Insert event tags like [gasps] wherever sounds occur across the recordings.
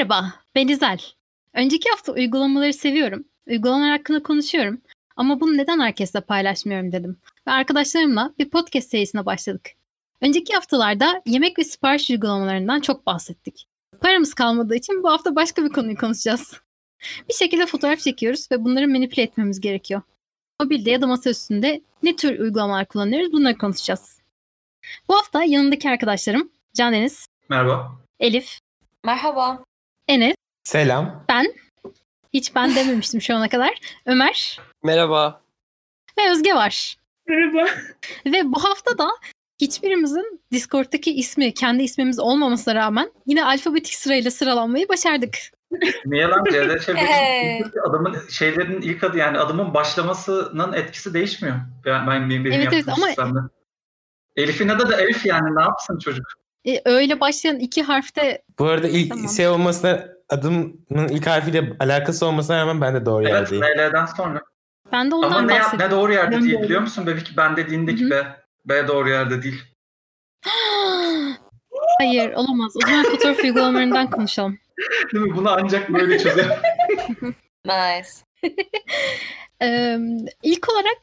Merhaba, ben İzel. Önceki hafta uygulamaları seviyorum. Uygulamalar hakkında konuşuyorum. Ama bunu neden herkesle paylaşmıyorum dedim. Ve arkadaşlarımla bir podcast serisine başladık. Önceki haftalarda yemek ve sipariş uygulamalarından çok bahsettik. Paramız kalmadığı için bu hafta başka bir konuyu konuşacağız. Bir şekilde fotoğraf çekiyoruz ve bunları manipüle etmemiz gerekiyor. Mobilde ya da masa üstünde ne tür uygulamalar kullanıyoruz bunları konuşacağız. Bu hafta yanındaki arkadaşlarım Can Deniz, Merhaba. Elif, Merhaba. Enes, Selam. hiç ben dememiştim şu ana kadar, Ömer Merhaba. ve Özge var. Merhaba. Ve bu hafta da hiçbirimizin Discord'daki ismi kendi ismimiz olmamasına rağmen yine alfabetik sırayla sıralanmayı başardık. Niye lan [laughs] Hey. adamın şeylerin ilk adı yani adımın başlamasının etkisi değişmiyor. Ben, ben benim, benim Evet, evet, ama- sistemde. Elif'in adı da Elif yani ne yapsın çocuk? E, öyle başlayan iki harfte Bu arada ilk Tamam. şey olmasına adımın ilk harfiyle alakası olmasına rağmen ben de doğru Evet yerdeyim. NL'den sonra. ben de Ama ondan ne, ne bahsediyorum. doğru yerde Ben değil doğru. biliyor musun Bebek? Ben dediğindeki. B. B doğru yerde değil. [gasps] Hayır olamaz. O zaman fotoğraf uygulamalarından konuşalım. Değil mi? Bunu ancak böyle çözer. [laughs] Nice. [laughs] Ee, ilk olarak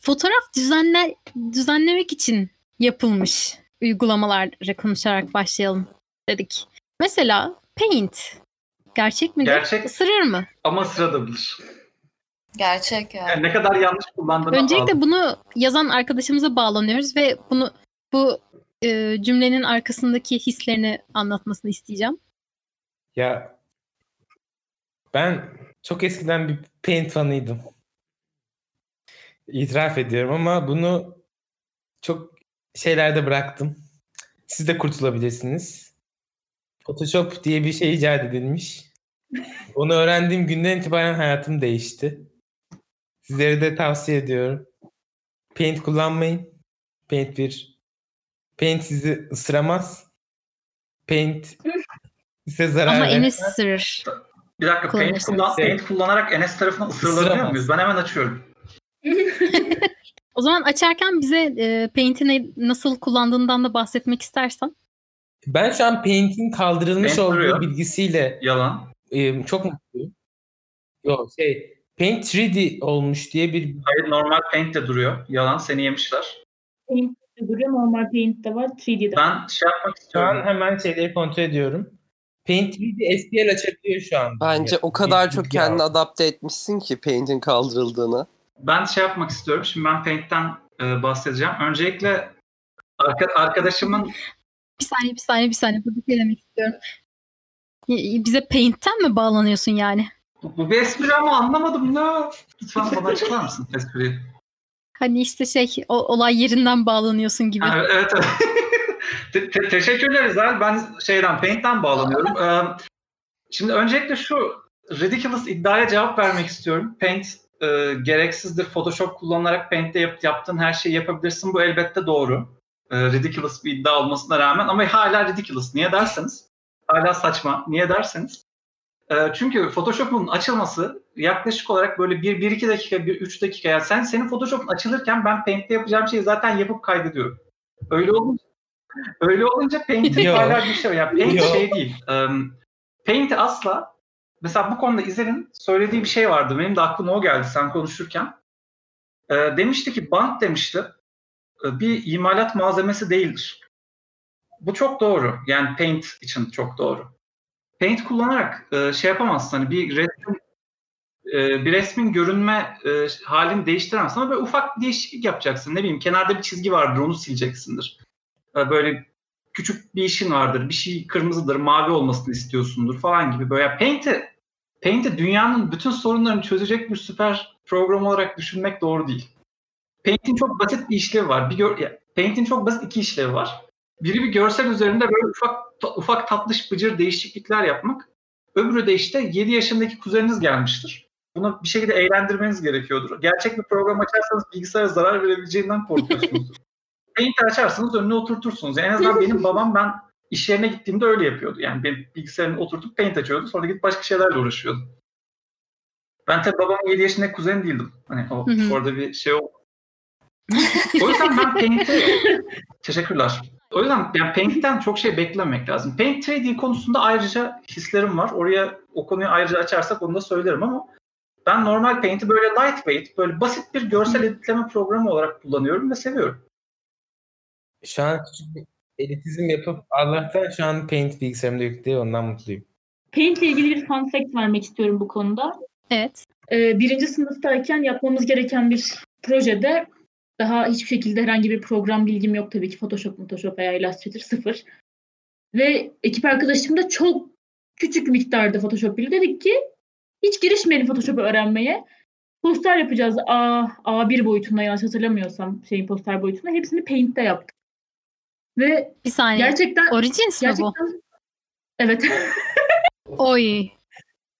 fotoğraf düzenle, düzenlemek için yapılmış uygulamalarla konuşarak başlayalım dedik. Mesela Paint. Gerçek mi? Gerçek. Isırır mı? Ama sırada bilir. Gerçek ya. Yani ne kadar yanlış kullandığına bağlı. Öncelikle bunu yazan arkadaşımıza bağlanıyoruz ve bunu bu e, cümlenin arkasındaki hislerini anlatmasını isteyeceğim. Ya ben çok eskiden bir Paint fanıydım. İtiraf ediyorum ama bunu çok şeylerde bıraktım. Siz de kurtulabilirsiniz. Photoshop diye bir şey icat edilmiş. Onu öğrendiğim günden itibaren hayatım değişti. Sizlere de tavsiye ediyorum. Paint kullanmayın. Paint bir Paint sizi ısıramaz. Paint size zarar Ama vermez. Enes ısırır. Bir dakika paint, kullan, paint kullanarak Enes tarafından ısırılabiliyor muyuz? Ben hemen açıyorum. [laughs] O zaman açarken bize e, Paint'i nasıl kullandığından da bahsetmek istersen. Ben şu an Paint'in kaldırılmış Paint olduğu duruyor. bilgisiyle Yalan. e, çok mutluyum. Yok şey Paint 3D olmuş diye bir Hayır normal paint de duruyor. Yalan seni yemişler. Paint'te duruyor. Normal Paint'te var. 3D'de. Ben şey yapmak şu istiyorum. an hemen şeyleri kontrol ediyorum. Paint 3D STL açabiliyor şu an. Bence o kadar çok kendini adapte etmişsin ki Paint'in kaldırıldığını. Ben şey yapmak istiyorum. Şimdi ben Paint'ten e, bahsedeceğim. Öncelikle arka- arkadaşımın Bir saniye bir saniye bir saniye burada demek istiyorum. Bize Paint'ten mi bağlanıyorsun yani? bu, bu bir espri ama anlamadım ne? Lütfen bana açıklar mısın espriyi? Hani işte şey o, olay yerinden bağlanıyorsun gibi. Ha, evet evet. [laughs] Te- te- teşekkürler İzel. Ben şeyden Paint'ten bağlanıyorum. Ee, şimdi öncelikle şu ridiculous iddiaya cevap vermek istiyorum. Paint e, gereksizdir. Photoshop kullanarak Paint'te yap, yaptığın her şeyi yapabilirsin. Bu elbette doğru. E, ridiculous bir iddia olmasına rağmen ama hala ridiculous. Niye derseniz? Hala saçma. Niye derseniz? E, çünkü Photoshop'un açılması yaklaşık olarak böyle 1-2 dakika, 1-3 dakika. Yani sen senin Photoshop'un açılırken ben Paint'te yapacağım şeyi zaten yapıp kaydediyorum. Öyle olunca öyle olunca Paint'in Yok. hala bir şey. Yani Paint Yok. şey değil. Um, Paint asla mesela bu konuda İzel'in söylediği bir şey vardı. Benim de aklıma o geldi sen konuşurken. Ee, demişti ki bant demişti e, bir imalat malzemesi değildir. Bu çok doğru. Yani Paint için çok doğru. Paint kullanarak e, şey yapamazsın. Hani bir resmin e, bir resmin görünme e, halini değiştiremezsin ama böyle ufak değişiklik yapacaksın. Ne bileyim kenarda bir çizgi vardır onu sileceksindir. E, böyle küçük bir işin vardır. Bir şey kırmızıdır, mavi olmasını istiyorsundur falan gibi. Böyle Paint'i Paint'i dünyanın bütün sorunlarını çözecek bir süper program olarak düşünmek doğru değil. Paint'in çok basit bir işlevi var. Bir gör, Paint'in çok basit iki işlevi var. Biri bir görsel üzerinde böyle ufak ta- ufak tatlış bıcır değişiklikler yapmak. Öbürü de işte 7 yaşındaki kuzeniniz gelmiştir. Bunu bir şekilde eğlendirmeniz gerekiyordur. Gerçek bir program açarsanız bilgisayara zarar verebileceğinden korkuyorsunuzdur. [laughs] Paint'i açarsanız önüne oturtursunuz. En azından benim babam ben iş yerine gittiğimde öyle yapıyordu. Yani benim bilgisayarına oturtup Paint açıyordu. Sonra gidip başka şeylerle uğraşıyordu. Ben tabii babamın 7 yaşındaki kuzeni değildim. Hani o, Hı hı. orada bir şey oldu. o yüzden ben Paint'i... [laughs] Teşekkürler. O yüzden yani Paint'ten çok şey beklememek lazım. Paint 3D konusunda ayrıca hislerim var. Oraya o konuyu ayrıca açarsak onu da söylerim ama ben normal Paint'i böyle lightweight, böyle basit bir görsel editleme programı olarak kullanıyorum ve seviyorum. Şu an küçük bir elitizm yapıp Allah'tan şu an Paint bilgisayarımda yüklü ondan mutluyum. Paint ile ilgili bir fun fact vermek istiyorum bu konuda. Evet. Ee, birinci sınıftayken yapmamız gereken bir projede daha hiçbir şekilde herhangi bir program bilgim yok tabii ki Photoshop, Photoshop veya Illustrator sıfır. Ve ekip arkadaşım da çok küçük miktarda Photoshop biliyor. Dedik ki hiç girişmeyelim Photoshop'u öğrenmeye. Poster yapacağız A, A1 boyutunda yanlış hatırlamıyorsam şeyin poster boyutunda. Hepsini Paint'te yaptık. Ve Bir saniye. gerçekten Origins mi bu? gerçekten evet [laughs] Oy.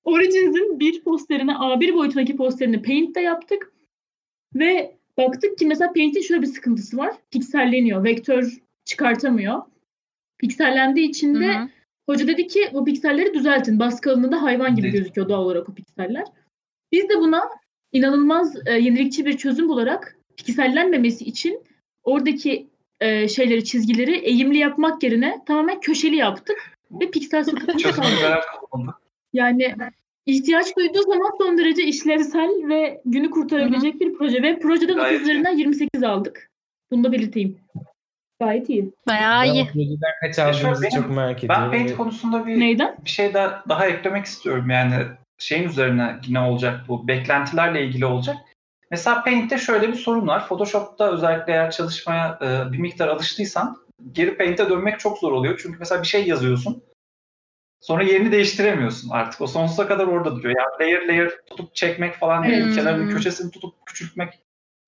Origins'in bir posterini A1 boyutundaki posterini Paint'te yaptık. Ve baktık ki mesela Paint'in şöyle bir sıkıntısı var. Pikselleniyor. Vektör çıkartamıyor. Piksellendiği için de Hı hı. hoca dedi ki bu pikselleri düzeltin. Baskı alanında hayvan gibi Dedi. gözüküyor doğal olarak o pikseller. Biz de buna inanılmaz e, yenilikçi bir çözüm bularak piksellenmemesi için oradaki e, şeyleri, çizgileri eğimli yapmak yerine tamamen köşeli yaptık. Ve piksel sıkıntı kullandı. yani ihtiyaç duyduğu zaman son derece işlevsel ve günü kurtarabilecek bir proje. Ve projeden Gayet 30 üzerinden 28 aldık. Bunu da belirteyim. Gayet iyi. Bayağı Ben iyi. projeden kaç aldığınızı çok merak Ben ediyorum. Paint ve- konusunda bir Neyden? bir şey daha, daha eklemek istiyorum. Yani şeyin üzerine yine olacak bu. Beklentilerle ilgili olacak. Mesela Paint'te şöyle bir sorun var. Photoshop'ta özellikle eğer çalışmaya e, bir miktar alıştıysan geri Paint'e dönmek çok zor oluyor. Çünkü mesela bir şey yazıyorsun. Sonra yerini değiştiremiyorsun artık. O sonsuza kadar orada duruyor. Yani layer layer tutup çekmek falan değil. Hmm. Kenarının köşesini tutup küçültmek.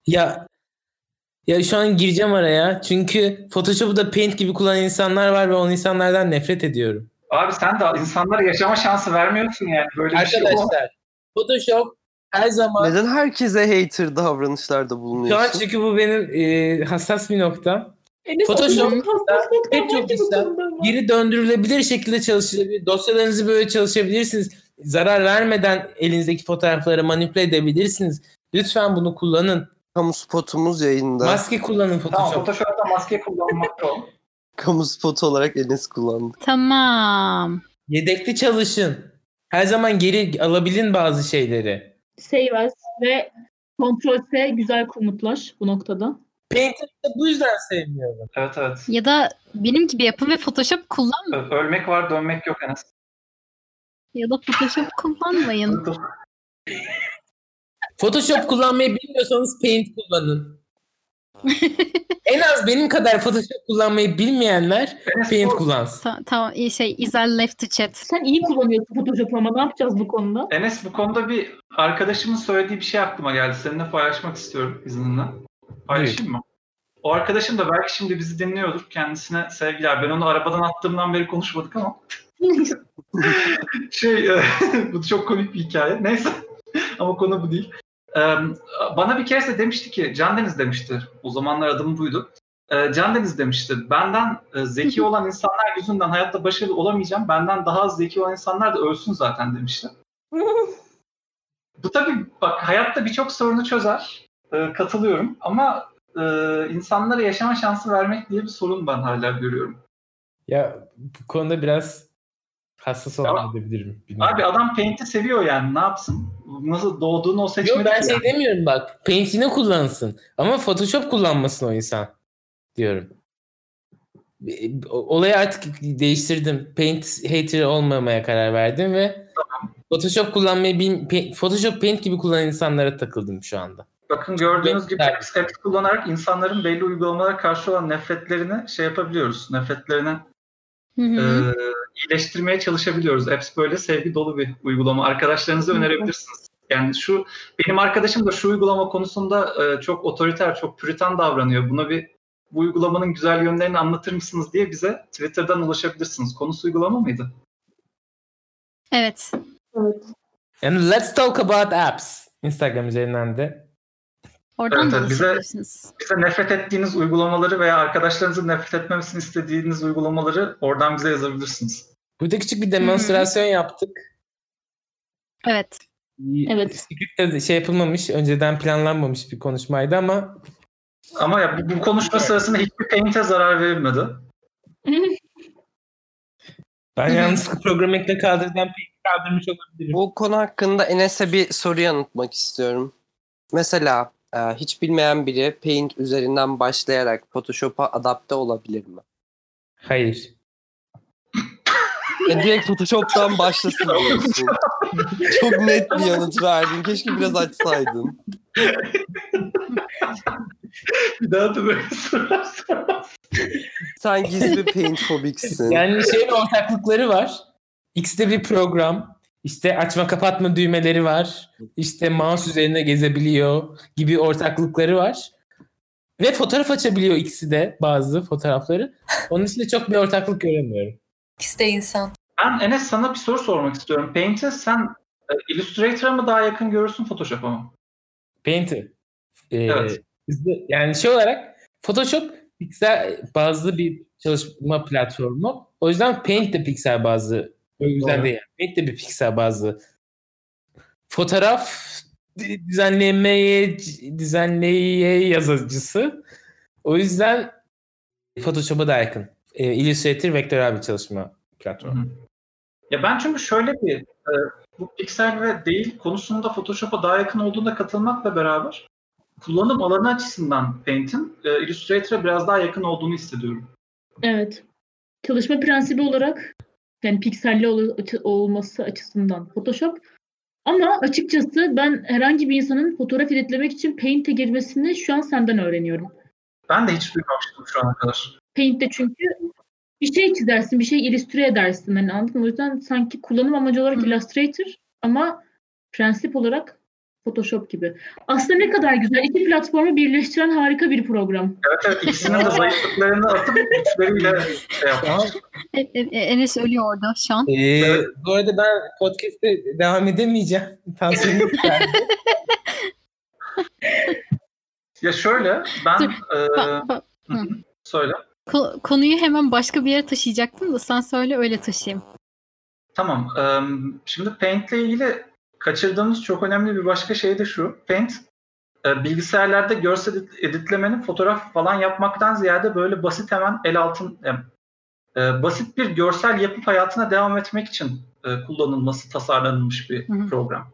Ya ya şu an gireceğim araya. Çünkü Photoshop'u da Paint gibi kullanan insanlar var ve o insanlardan nefret ediyorum. Abi sen de insanlara yaşama şansı vermiyorsun yani. Böyle bir şey. Arkadaşlar Photoshop her zaman Neden herkese hater davranışlarda şu an bulunuyorsun? çünkü bu benim e, hassas bir nokta. Enes Photoshop- Atatürk'ün hassas nokta Pek çok ama. Geri döndürülebilir şekilde çalışılabilir. Dosyalarınızı böyle çalışabilirsiniz. Zarar vermeden elinizdeki fotoğrafları manipüle edebilirsiniz. Lütfen bunu kullanın. Kamu spotumuz yayında. Maske kullanın Tamam Photoshop. Photoshop'ta maske kullanmak yok. [laughs] Kamu spotu olarak Enes kullandı. Tamam. Yedekli çalışın. Her zaman geri alabilin bazı şeyleri. Save as ve Ctrl S güzel komutlar bu noktada. Paint'i de bu yüzden sevmiyorum. Evet evet. Ya da benim gibi yapın ve Photoshop kullanmayın. Ö- Ölmek var dönmek yok Enes. Ya da Photoshop kullanmayın. Photoshop kullanmayı bilmiyorsanız Paint kullanın. En az benim kadar Photoshop kullanmayı bilmeyenler Paint kullansın. Ta- Tamam iyi şey İzel left to chat. Sen iyi kullanıyorsun Photoshop'u ama ne yapacağız bu konuda? Enes bu konuda bir arkadaşımın söylediği bir şey aklıma geldi. Seninle paylaşmak istiyorum izninle. Paylaşayım mı? O arkadaşım da belki şimdi bizi dinliyordur. Kendisine sevgiler. Ben onu arabadan attığımdan beri konuşmadık ama. [laughs] şey, [laughs] bu çok komik bir hikaye. Neyse. [laughs] ama konu bu değil. Bana bir kere de demişti ki, Can Deniz demişti. O zamanlar adımı buydu. E, Can Deniz demişti. Benden e, zeki olan insanlar yüzünden hayatta başarılı olamayacağım. Benden daha az zeki olan insanlar da ölsün zaten demişti. Bu tabii bak hayatta birçok sorunu çözer. Ee, katılıyorum ama e, insanlara yaşama şansı vermek diye bir sorun ben hala görüyorum. Ya bu konuda biraz hassas olabilirim. Bilmiyorum. Abi adam Paint'i seviyor yani ne yapsın? Nasıl doğduğunu o seçmedi Yok ben ki şey yani. demiyorum bak. Paint'ini kullansın. Ama Photoshop kullanmasın o insan. Diyorum. Olayı artık değiştirdim. Paint hater olmamaya karar verdim ve Photoshop kullanmayı bil, Pa- Photoshop Paint gibi kullanan insanlara takıldım şu anda. Bakın gördüğünüz gibi apps, apps kullanarak insanların belli uygulamalara karşı olan nefretlerini şey yapabiliyoruz. Nefretlerini Hı hı. e, iyileştirmeye çalışabiliyoruz. Apps böyle sevgi dolu bir uygulama. Hı. önerebilirsiniz. Yani şu benim arkadaşım da şu uygulama konusunda e, çok otoriter, çok püritan davranıyor. Buna bir bu uygulamanın güzel yönlerini anlatır mısınız diye bize Twitter'dan ulaşabilirsiniz. Konusu uygulama mıydı? Evet. Evet. Yani let's talk about apps. Instagram üzerinden de. Oradan Evet, da bize-. Bize nefret ettiğiniz uygulamaları veya arkadaşlarınızın nefret etmemesini istediğiniz uygulamaları oradan bize yazabilirsiniz. Burada küçük bir demonstrasyon yaptık. Evet. Evet. Script'te de şey yapılmamış, önceden planlanmamış bir konuşmaydı ama Ama ya bu, bu konuşma sırasında hiçbir Paint'e zarar verilmedi. [laughs] Ben yanlışlıkla program ekle kaldırdan Paint'i kaldırmış olabilirim. Bu konu hakkında Enes'e bir soru yanıtmak istiyorum. Mesela e, hiç bilmeyen biri Paint üzerinden başlayarak Photoshop'a adapte olabilir mi? Hayır. E, direkt Photoshop'tan başlasın diyorsun. Çok net bir yanıt verdin. Keşke biraz açsaydın. Bir daha da böyle sorular sormaz. Sen gizli Paint fobiksin. Yani şeyin ortaklıkları var. X'te bir program. İşte açma kapatma düğmeleri var. İşte mouse üzerine gezebiliyor gibi ortaklıkları var. Ve fotoğraf açabiliyor ikisi de bazı fotoğrafları. Onun için de çok bir ortaklık göremiyorum. İkisi de insan. Ben Enes sana bir soru sormak istiyorum. Paint'i sen e, Illustrator'a mı daha yakın görürsün Photoshop'a mı? Painter. Ee, Evet. yani şey olarak Photoshop piksel bazlı bir çalışma platformu. O yüzden Paint de piksel bazlı. O yüzden Doğru. değil. Paint de bir piksel bazlı. Fotoğraf düzenlemeye düzenleye yazıcısı. O yüzden Photoshop'a da yakın. Ee, Illustrator vektörel bir çalışma platformu. Ya ben çünkü şöyle bir e, bu piksel ve değil konusunda Photoshop'a daha yakın olduğuna katılmakla beraber kullanım alanı açısından Paint'in e, Illustrator'a biraz daha yakın olduğunu hissediyorum. Evet. Çalışma prensibi olarak yani pikselli ol- açı- olması açısından Photoshop. Ama açıkçası ben herhangi bir insanın fotoğraf editlemek için Paint'e girmesini şu an senden öğreniyorum. Ben de hiç duymamıştım şu ana kadar. Paint'te çünkü bir şey çizersin, bir şey illüstre edersin. Hani anladın mı? O yüzden sanki kullanım amacı olarak Hı. Illustrator ama prensip olarak Photoshop gibi. Aslında ne kadar güzel. İki platformu birleştiren harika bir program. Evet evet ikisinin de zayıflıklarını atıp güçleriyle şey yapmış. E, e, e, Enes ölüyor orada şu an. Ee, bu arada ben podcast'te devam edemeyeceğim. Tansiyonum yükseldi. Ya şöyle ben Dur, e, Ba- ba- söyle. Ko- konuyu hemen başka bir yere taşıyacaktım da sen söyle öyle taşıyayım. Tamam. Şimdi Paint'le ilgili kaçırdığımız çok önemli bir başka şey de şu. Paint e, bilgisayarlarda görsel edit- editlemenin fotoğraf falan yapmaktan ziyade böyle basit hemen el altın e, basit bir görsel yapıp hayatına devam etmek için e, kullanılması tasarlanılmış bir Hı hı. program.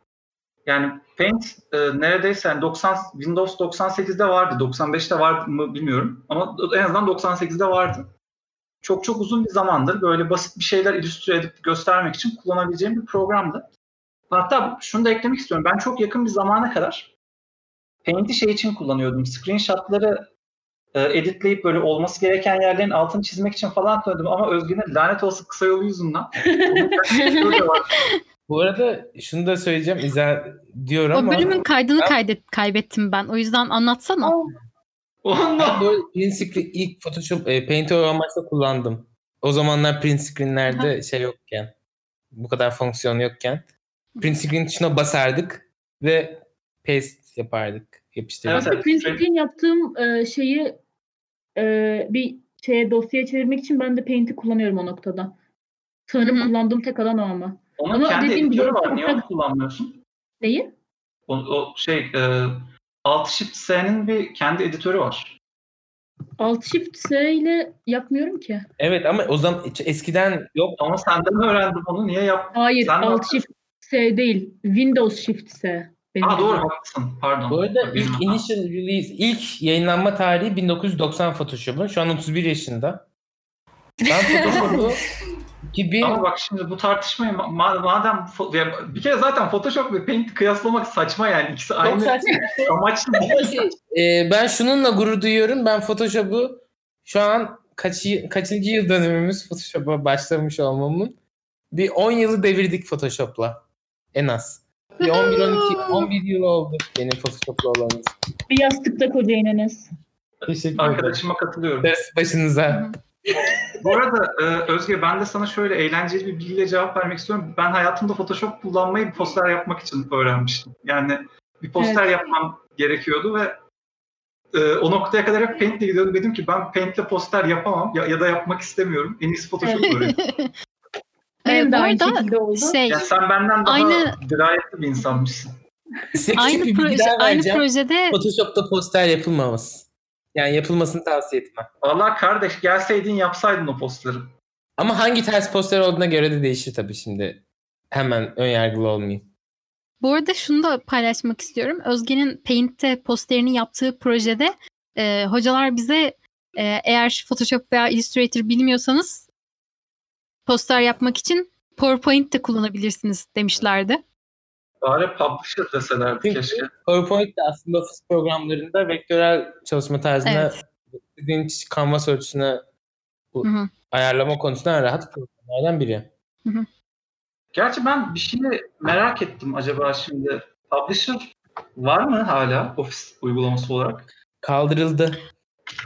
Yani Paint e, neredeyse yani 90 Windows 98'de vardı, 95'te var mı bilmiyorum ama en azından 98'de vardı çok çok uzun bir zamandır böyle basit bir şeyler illüstre edip göstermek için kullanabileceğim bir programdı. Hatta şunu da eklemek istiyorum. Ben çok yakın bir zamana kadar Paint'i şey için kullanıyordum. Screenshot'ları e, editleyip böyle olması gereken yerlerin altını çizmek için falan kullanıyordum. Ama Özgün'ün lanet olsun kısa yolu yüzünden. [laughs] Böyle. Bu arada şunu da söyleyeceğim. İzah diyor O ama bölümün kaydını Ben- kaydet kaybettim ben. O yüzden anlatsana. Ben bu print screen ilk Photoshop e, Paint'i o amaçla kullandım. O zamanlar print screenlerde şey yokken bu kadar fonksiyon yokken print screen tuşuna basardık ve paste yapardık. Yapıştırırdık. Evet, print screen yaptığım e, şeyi e, bir şeye dosyaya çevirmek için ben de Paint'i kullanıyorum o noktada. Sanırım Hı hı. kullandığım tek alan o ama. Onun Ama kendi dediğim gibi editörü var. Niye onu kullanmıyorsun? Neyi? O, o şey e, Alt Shift S'nin bir kendi editörü var. Alt Shift S ile yapmıyorum ki. Evet ama o zaman eskiden yok. Ama senden öğrendim onu. Niye yap? Hayır, Sen Alt? Shift S değil. Windows Shift S. Benim Ha doğru haklısın. Pardon. Bu arada Benim ilk initial release, ilk yayınlanma tarihi 1990 Photoshop'un. Şu an 31 yaşında. Ben [laughs] Photoshop'u 2000 Ama bak şimdi bu tartışmayı ma- ma- madem fo- bir kere zaten Photoshop ve Paint kıyaslamak saçma yani ikisi Çok aynı saçma. [laughs] amaçlı değil. Şey, e, ben şununla gurur duyuyorum. Ben Photoshop'u şu an kaç, kaçıncı yıl dönümümüz Photoshop'a başlamış olmamın. Bir 10 yılı devirdik Photoshop'la. En az. Bir 11 12 11 yıl oldu benim Photoshop'la olanımız. Bir yastıkta koca Enes. Teşekkür ederim. Arkadaşıma katılıyorum. Darısı başınıza. [laughs] Bu arada e, Özge ben de sana şöyle eğlenceli bir bilgiyle cevap vermek istiyorum. Ben hayatımda Photoshop kullanmayı bir poster yapmak için öğrenmiştim. Yani bir poster yapmam gerekiyordu ve e, o noktaya kadar hep Paint'le gidiyordum. Dedim ki ben Paint'le poster yapamam ya, ya da yapmak istemiyorum. En iyisi Photoshop [laughs] öğreneyim. Benim de aynı şekilde oldu. Şey, Yani sen benden daha Aynı- dirayetli bir insanmışsın. Aynı proje aynı projede Photoshop'ta poster yapılmaması. Yani yapılmasını tavsiye etmem. Valla kardeş gelseydin yapsaydın o postları. Ama hangi ters poster olduğuna göre de değişir tabii şimdi. Hemen ön yargılı olmayayım. Bu arada şunu da paylaşmak istiyorum. Özge'nin Paint'te posterini yaptığı projede e, hocalar bize e, eğer Photoshop veya Illustrator bilmiyorsanız poster yapmak için PowerPoint de kullanabilirsiniz demişlerdi. Bari publisher deselerdi Çünkü keşke. PowerPoint de aslında ofis programlarında vektörel çalışma tarzına Evet. istediğin kanvas ölçüsüne bu- Hı hı. ayarlama konusunda en rahat programlardan biri. Gerçi ben bir şeyi merak ettim acaba şimdi. Publisher var mı hala ofis uygulaması olarak? Kaldırıldı.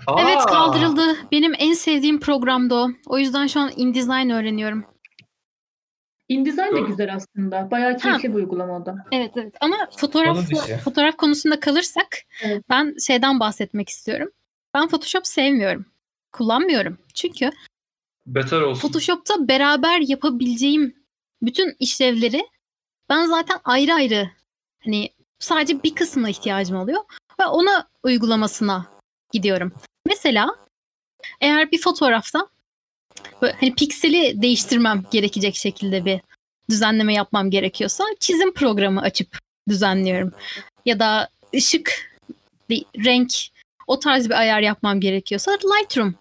Aa, Evet kaldırıldı. Benim en sevdiğim programdı o. O yüzden şu an InDesign öğreniyorum. InDesign de güzel aslında. Bayağı keyifli bir uygulama o da. Evet evet ama fotoğraf fotoğraf konusunda kalırsak Evet. ben şeyden bahsetmek istiyorum. Ben Photoshop sevmiyorum. Kullanmıyorum. Çünkü Beter olsun. Photoshop'ta beraber yapabileceğim bütün işlevleri ben zaten ayrı ayrı hani sadece bir kısmına ihtiyacım oluyor ve ona uygulamasına gidiyorum. Mesela eğer bir fotoğrafta böyle hani pikseli değiştirmem gerekecek şekilde bir düzenleme yapmam gerekiyorsa çizim programı açıp düzenliyorum. Ya da ışık, bir renk o tarz bir ayar yapmam gerekiyorsa Lightroom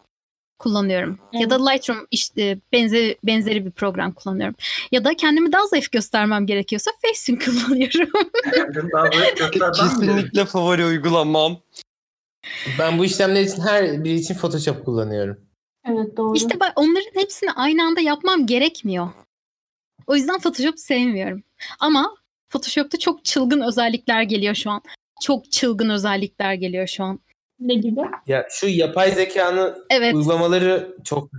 kullanıyorum. Ya da Lightroom işte benzeri, benzeri bir program kullanıyorum. Ya da kendimi daha zayıf göstermem gerekiyorsa Facetune [laughs] kullanıyorum. [laughs] Kesinlikle favori uygulamam. Ben bu işlemler için her biri için Photoshop kullanıyorum. Evet doğru. işte bak onların hepsini aynı anda yapmam gerekmiyor. O yüzden Photoshop sevmiyorum. Ama Photoshop'ta çok çılgın özellikler geliyor şu an. Çok çılgın özellikler geliyor şu an. ne gibi? Ya şu yapay zekanın Evet. uygulamaları çok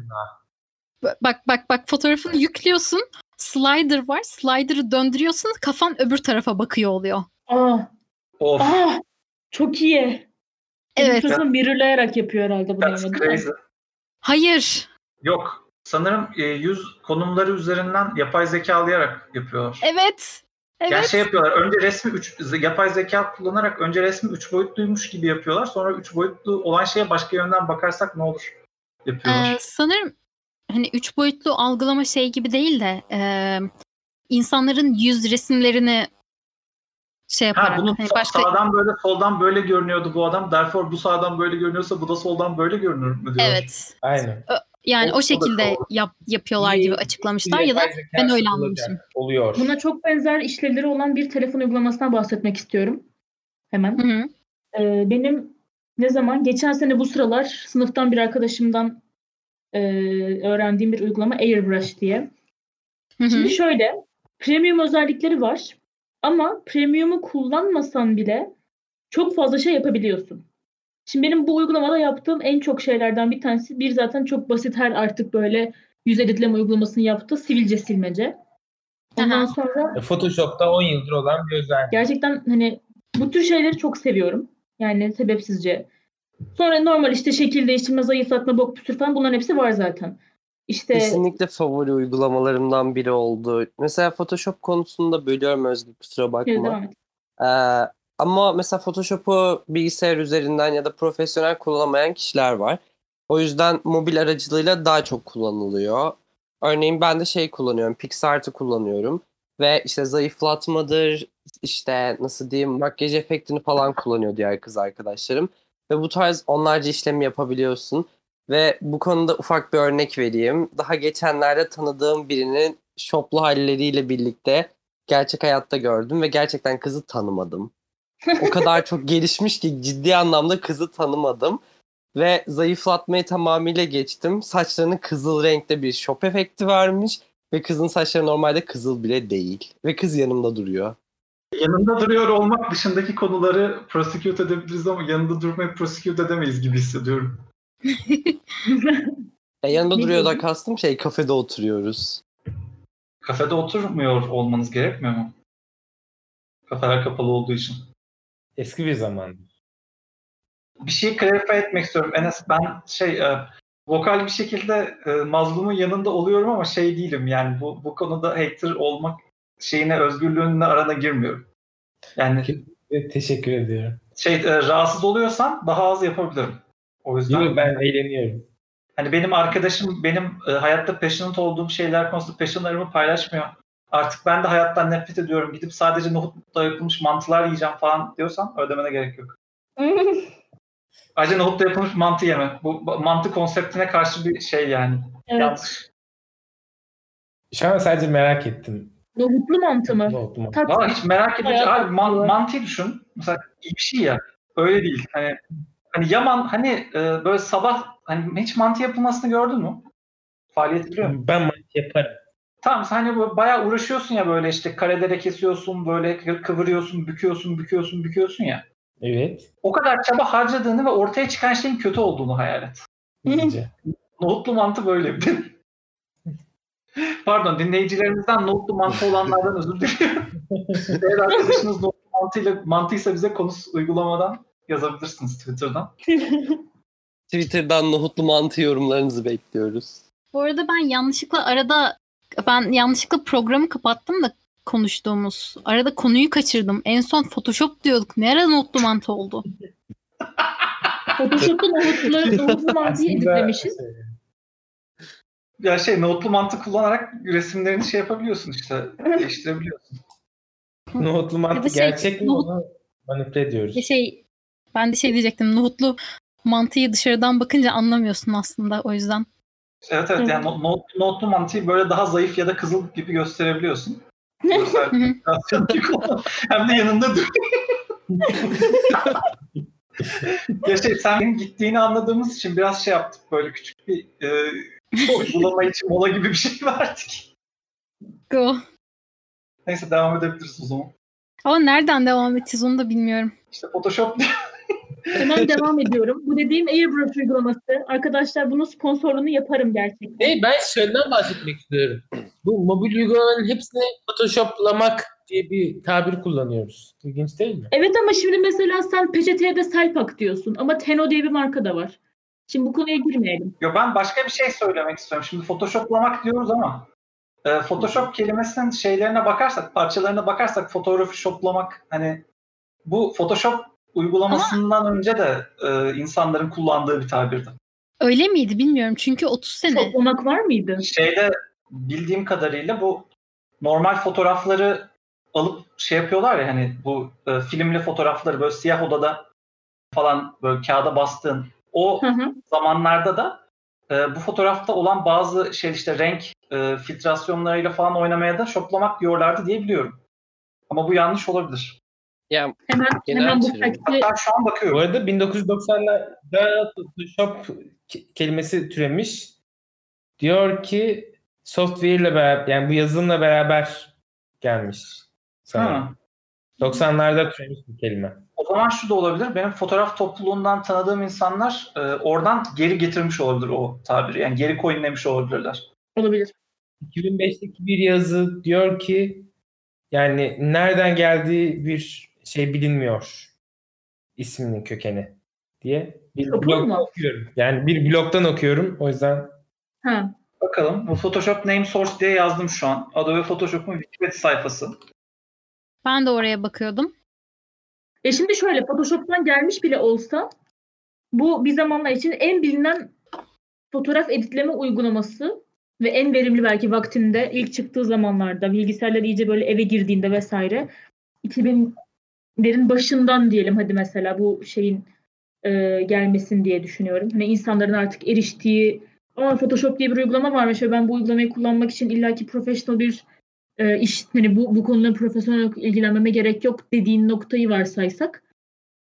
Bak bak bak fotoğrafını yüklüyorsun. Slider var. Slider'ı döndürüyorsun. Kafan öbür tarafa bakıyor oluyor. Aa, Of, aa, çok iyi. Evet. Illustrator mirrorlayarak yapıyor herhalde bunu. that's crazy. Hayır. Yok. Sanırım e, yüz konumları üzerinden yapay zekalayarak yapıyorlar. Evet. Evet. Yani şey yapıyorlar. Önce resmi 3 yapay zeka kullanarak önce resmi 3 boyutluymuş gibi yapıyorlar. Sonra 3 boyutlu olan şeye başka yönden bakarsak ne olur? Yapıyorlar. Ee, sanırım hani üç boyutlu algılama şey gibi değil de e, insanların yüz resimlerini şey yaparak ha bunu hani başka sağdan böyle soldan böyle görünüyordu bu adam. Therefore bu sağdan böyle görünüyorsa bu da soldan böyle görünür mü diyor. evet Aynen. yani O- o, şekilde yap, yapıyorlar İyi- gibi açıklamışlar ya da ben öyle anlamışım. Oluyor. Buna çok benzer işlevleri olan bir telefon uygulamasından bahsetmek istiyorum. Hemen. Hı hı. Ee, benim ne zaman? Geçen sene bu sıralar sınıftan bir arkadaşımdan e, öğrendiğim bir uygulama Airbrush diye. Hı hı. Şimdi şöyle, premium özellikleri var. Ama premium'u kullanmasan bile çok fazla şey yapabiliyorsun. Şimdi benim bu uygulamada yaptığım en çok şeylerden bir tanesi bir zaten çok basit her artık böyle yüz editleme uygulamasını yaptı. Sivilce silmece. Ondan Aha. sonra Photoshop'ta 10 yıldır olan bir özellik. gerçekten hani bu tür şeyleri çok seviyorum. Yani sebepsizce. Sonra normal işte şekil değiştirme, zayıflatma, bok püsür falan bunların hepsi var zaten. İşte Kesinlikle favori uygulamalarımdan biri oldu. Mesela Photoshop konusunda bölüyorum Özgür kusura bakma. Ee, ama mesela Photoshop'u bilgisayar üzerinden ya da profesyonel kullanamayan kişiler var. O yüzden mobil aracılığıyla daha çok kullanılıyor. Örneğin ben de şey kullanıyorum, PixArt'ı kullanıyorum. Ve işte zayıflatmadır, işte nasıl diyeyim makyaj efektini falan kullanıyor diğer kız arkadaşlarım. Ve bu tarz onlarca işlemi yapabiliyorsun. Ve bu konuda ufak bir örnek vereyim. Daha geçenlerde tanıdığım birinin shoplu halleriyle birlikte gerçek hayatta gördüm ve gerçekten kızı tanımadım. O kadar [laughs] çok gelişmiş ki ciddi anlamda kızı tanımadım. Ve zayıflatmayı tamamıyla geçtim. Saçlarının kızıl renkte bir şop efekti varmış. Ve kızın saçları normalde kızıl bile değil. Ve kız yanımda duruyor. Yanında duruyor olmak dışındaki konuları prosecute edebiliriz ama yanında durmayı prosecute edemeyiz gibi hissediyorum. Ya yanımda Ne duruyor da kastım şey kafede oturuyoruz. Kafede oturmuyor olmanız gerekmiyor mu? Kafeler kapalı olduğu için. Eski bir zaman. Bir şeyi clarify etmek istiyorum. Enes ben şey e, vokal bir şekilde e, mazlumun yanında oluyorum ama şey değilim yani bu, bu konuda hater olmak şeyine özgürlüğünle arana girmiyorum. Yani teşekkür ediyorum. şey e, rahatsız oluyorsan daha az yapabilirim. O yüzden ben eğleniyorum. hani benim arkadaşım benim e, hayatta passionate olduğum şeyler konusunda passionlarımı paylaşmıyor. Artık ben de hayattan nefret ediyorum. Gidip sadece nohutla yapılmış mantılar yiyeceğim falan diyorsan öyle demene gerek yok. [laughs] Ayrıca nohutla yapılmış mantı yeme. Bu mantı konseptine karşı bir şey yani. evet. Yanlış. Şu an sadece merak ettim. Nohutlu mantı mı? Mu? Tat- Valla hiç merak. Bayağı Abi man- mantıyı düşün. Mesela iyi bir şey ya. Öyle değil. Hani hani yaman hani e, böyle sabah hani hiç mantı yapılmasını gördün mü? Faaliyet biliyor musun? Ben mantı yaparım. Tamam sen hani böyle bayağı uğraşıyorsun ya böyle işte karelere kesiyorsun, böyle kı- kıvırıyorsun, büküyorsun, büküyorsun, büküyorsun ya. Evet. O kadar çaba harcadığını ve ortaya çıkan şeyin kötü olduğunu hayal et. İyice. [laughs] Nohutlu mantı böyle bir. [laughs] Pardon dinleyicilerimizden nohutlu mantı olanlardan özür diliyorum. [laughs] Eğer arkadaşınız nohutlu mantıyla, mantıysa bize konusu uygulamadan yazabilirsiniz Twitter'dan. [laughs] Twitter'dan nohutlu mantı yorumlarınızı bekliyoruz. Bu arada ben yanlışlıkla arada ben yanlışlıkla programı kapattım da konuştuğumuz. Arada konuyu kaçırdım. En son Photoshop diyorduk. Nerede notlu mantı oldu? [laughs] Photoshop'ta nohutlu, nohutlu mantıyı editlemişiz. Ya şey nohutlu mantı kullanarak resimlerini şey yapabiliyorsun işte değiştirebiliyorsun. [laughs] Nohutlu Ya mantı şey, gerçek mi nohut- manipüle ediyoruz. Şey ben de şey diyecektim. Nohutlu mantıyı dışarıdan bakınca anlamıyorsun aslında o yüzden. Evet evet yani no- nohutlu, nohutlu mantıyı böyle daha zayıf ya da kızıl gibi gösterebiliyorsun. Hem de yanında dur. [laughs] ya şey sen gittiğini anladığımız için biraz şey yaptık böyle küçük bir e, uygulama için mola gibi bir şey [laughs] verdik. Go. Neyse devam edebiliriz o zaman. Ama nereden devam edeceğiz onu da bilmiyorum. İşte Photoshop [laughs] Hemen devam ediyorum. Bu dediğim Airbrush uygulaması. Arkadaşlar bunun sponsorluğunu yaparım gerçekten. Hey, ben şöyle bahsetmek istiyorum. Bu mobil uygulamaların hepsini photoshoplamak diye bir tabir kullanıyoruz. İlginç değil mi? Evet ama şimdi mesela sen peçeteye de Selpak diyorsun ama Teno diye bir marka da var. Şimdi bu konuya girmeyelim. Yo ben başka bir şey söylemek istiyorum. Şimdi photoshoplamak diyoruz ama e, photoshop kelimesinin şeylerine bakarsak, parçalarına bakarsak fotoğrafı shoplamak hani bu photoshop uygulamasından önce de e, insanların kullandığı bir tabirdi. Öyle miydi bilmiyorum. Çünkü 30 sene. Toplamak var mıydı? Şeyde bildiğim kadarıyla bu normal fotoğrafları alıp şey yapıyorlar ya hani bu e, filmli fotoğrafları böyle siyah odada falan böyle kağıda bastığın o Hı hı. zamanlarda da e, bu fotoğrafta olan bazı şey işte renk e, filtrasyonlarıyla falan oynamaya da şoplamak diyorlardı diye biliyorum. Ama bu yanlış olabilir. Yani Hemen, hemen bu Hatta şu an Bu bakıyorum. arada 1990'larda Photoshop ke- kelimesi türemiş. Diyor ki software ile beraber yani bu yazılımla beraber gelmiş. Ha. 90'larda türemiş bir kelime. O zaman şu da olabilir. Benim fotoğraf topluluğundan tanıdığım insanlar e, oradan geri getirmiş olabilir o tabiri. Yani geri coinlemiş olabilirler. olabilir. 2005'teki bir yazı diyor ki yani nereden geldiği bir şey bilinmiyor isminin kökeni diye bir blog mu? okuyorum. Yani bir blogdan okuyorum. O yüzden Ha. Bakalım. Bu Photoshop Name Source diye yazdım şu an. Adobe Photoshop'un Wikipedia sayfası. Ben de oraya bakıyordum. E şimdi şöyle Photoshop'tan gelmiş bile olsa bu bir zamanlar için en bilinen fotoğraf editleme uygulaması ve en verimli belki vaktinde ilk çıktığı zamanlarda bilgisayarlar iyice böyle eve girdiğinde vesaire 2000'lerin başından diyelim hadi mesela bu şeyin e, gelmesin diye düşünüyorum. Hani insanların artık eriştiği Aa, Photoshop diye bir uygulama varmış ve ben bu uygulamayı kullanmak için illaki profesyonel bir e, iş hani bu bu konuda profesyonel ilgilenmeme gerek yok dediğin noktayı varsaysak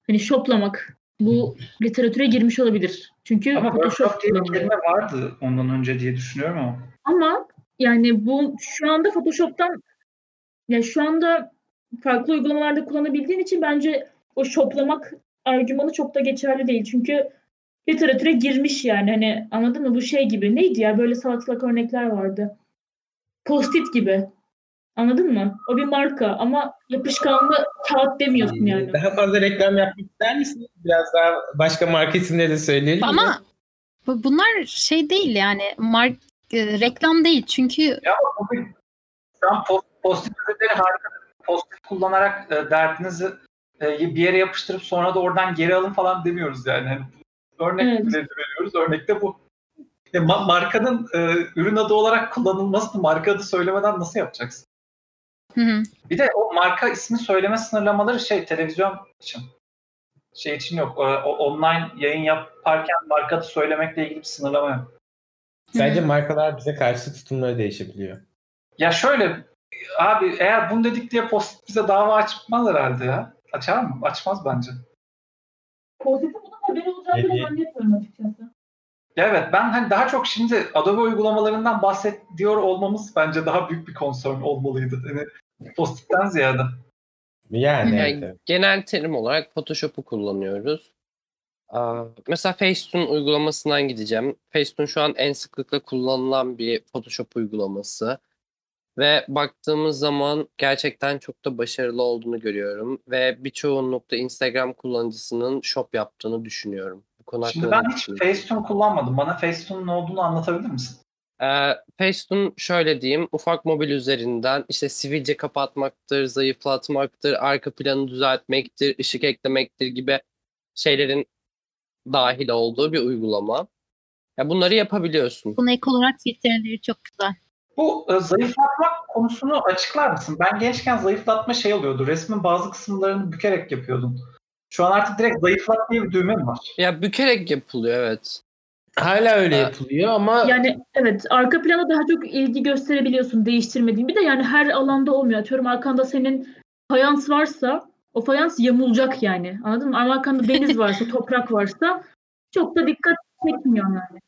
hani shoplamak bu literatüre girmiş olabilir. Çünkü Ama Photoshop diye bir kelime vardı ondan önce diye düşünüyorum ama. Ama yani bu şu anda Photoshop'tan ya şu anda farklı uygulamalarda kullanabildiğin için bence o shoplamak argümanı çok da geçerli değil. Çünkü literatüre girmiş yani hani anladın mı? Bu şey gibi neydi ya böyle salatalık örnekler vardı. Post-it gibi. Anladın mı? O bir marka ama yapışkanlı kağıt demiyorsun yani. daha fazla reklam yapmak ister misiniz? Biraz daha başka marka isimleri de söyleyelim. mi? Ama bu- bunlar şey değil yani mark e, reklam değil çünkü Ya bugün şu an post, post-it ürünleri harika. Post-it kullanarak e, derdinizi e, bir yere yapıştırıp sonra da oradan geri alın falan demiyoruz yani. Hani örnek Evet. veriyoruz. Örnek de bu. E, ma- markanın e, ürün adı olarak kullanılmasını marka adı söylemeden nasıl yapacaksın? Hı hı. Bir de o marka ismi söyleme sınırlamaları şey televizyon için. Şey için yok. O, o online yayın yaparken marka adı söylemekle ilgili bir sınırlama yok. Sadece markalar bize karşı tutumları değişebiliyor. Ya şöyle abi eğer bunu dedik diye post bize dava açmaz herhalde ya. Açar mı? Açmaz bence. Konseptin bunun haberi olacağını Evet. zannetmiyorum açıkçası. Evet ben hani daha çok şimdi Adobe uygulamalarından bahsediyor olmamız bence daha büyük bir concern olmalıydı. Hani postitten ziyade. Yani Yani evet, evet. genel terim olarak Photoshop'u kullanıyoruz. Aa, Mesela Facetune uygulamasından gideceğim. Facetune şu an en sıklıkla kullanılan bir Photoshop uygulaması. Ve baktığımız zaman gerçekten çok da başarılı olduğunu görüyorum. Ve bir çoğunlukla Instagram kullanıcısının shop yaptığını düşünüyorum. Bu konu Şimdi ben hiç? Facetune kullanmadım. Bana Facetune'un ne olduğunu anlatabilir misin? Ee, Facetune şöyle diyeyim, ufak mobil üzerinden işte sivilce kapatmaktır, zayıflatmaktır, arka planı düzeltmektir, ışık eklemektir gibi şeylerin dahil olduğu bir uygulama. Ya bunları yapabiliyorsun. Buna ek olarak filtreleri çok güzel. Bu e, zayıflatmak konusunu açıklar mısın? Ben gençken zayıflatma şey oluyordu. Resmin bazı kısımlarını bükerek yapıyordun. Şu an artık direkt zayıflat diye bir düğme mi var? Ya bükerek yapılıyor evet. Hala öyle Ha. yapılıyor ama Yani evet arka plana daha çok ilgi gösterebiliyorsun değiştirmediğin. Bir de yani her alanda olmuyor. Atıyorum arkanda senin fayans varsa o fayans yamulacak yani. Anladın mı? Ama arkanda deniz varsa, [laughs] toprak varsa çok da dikkat çekmiyor yani.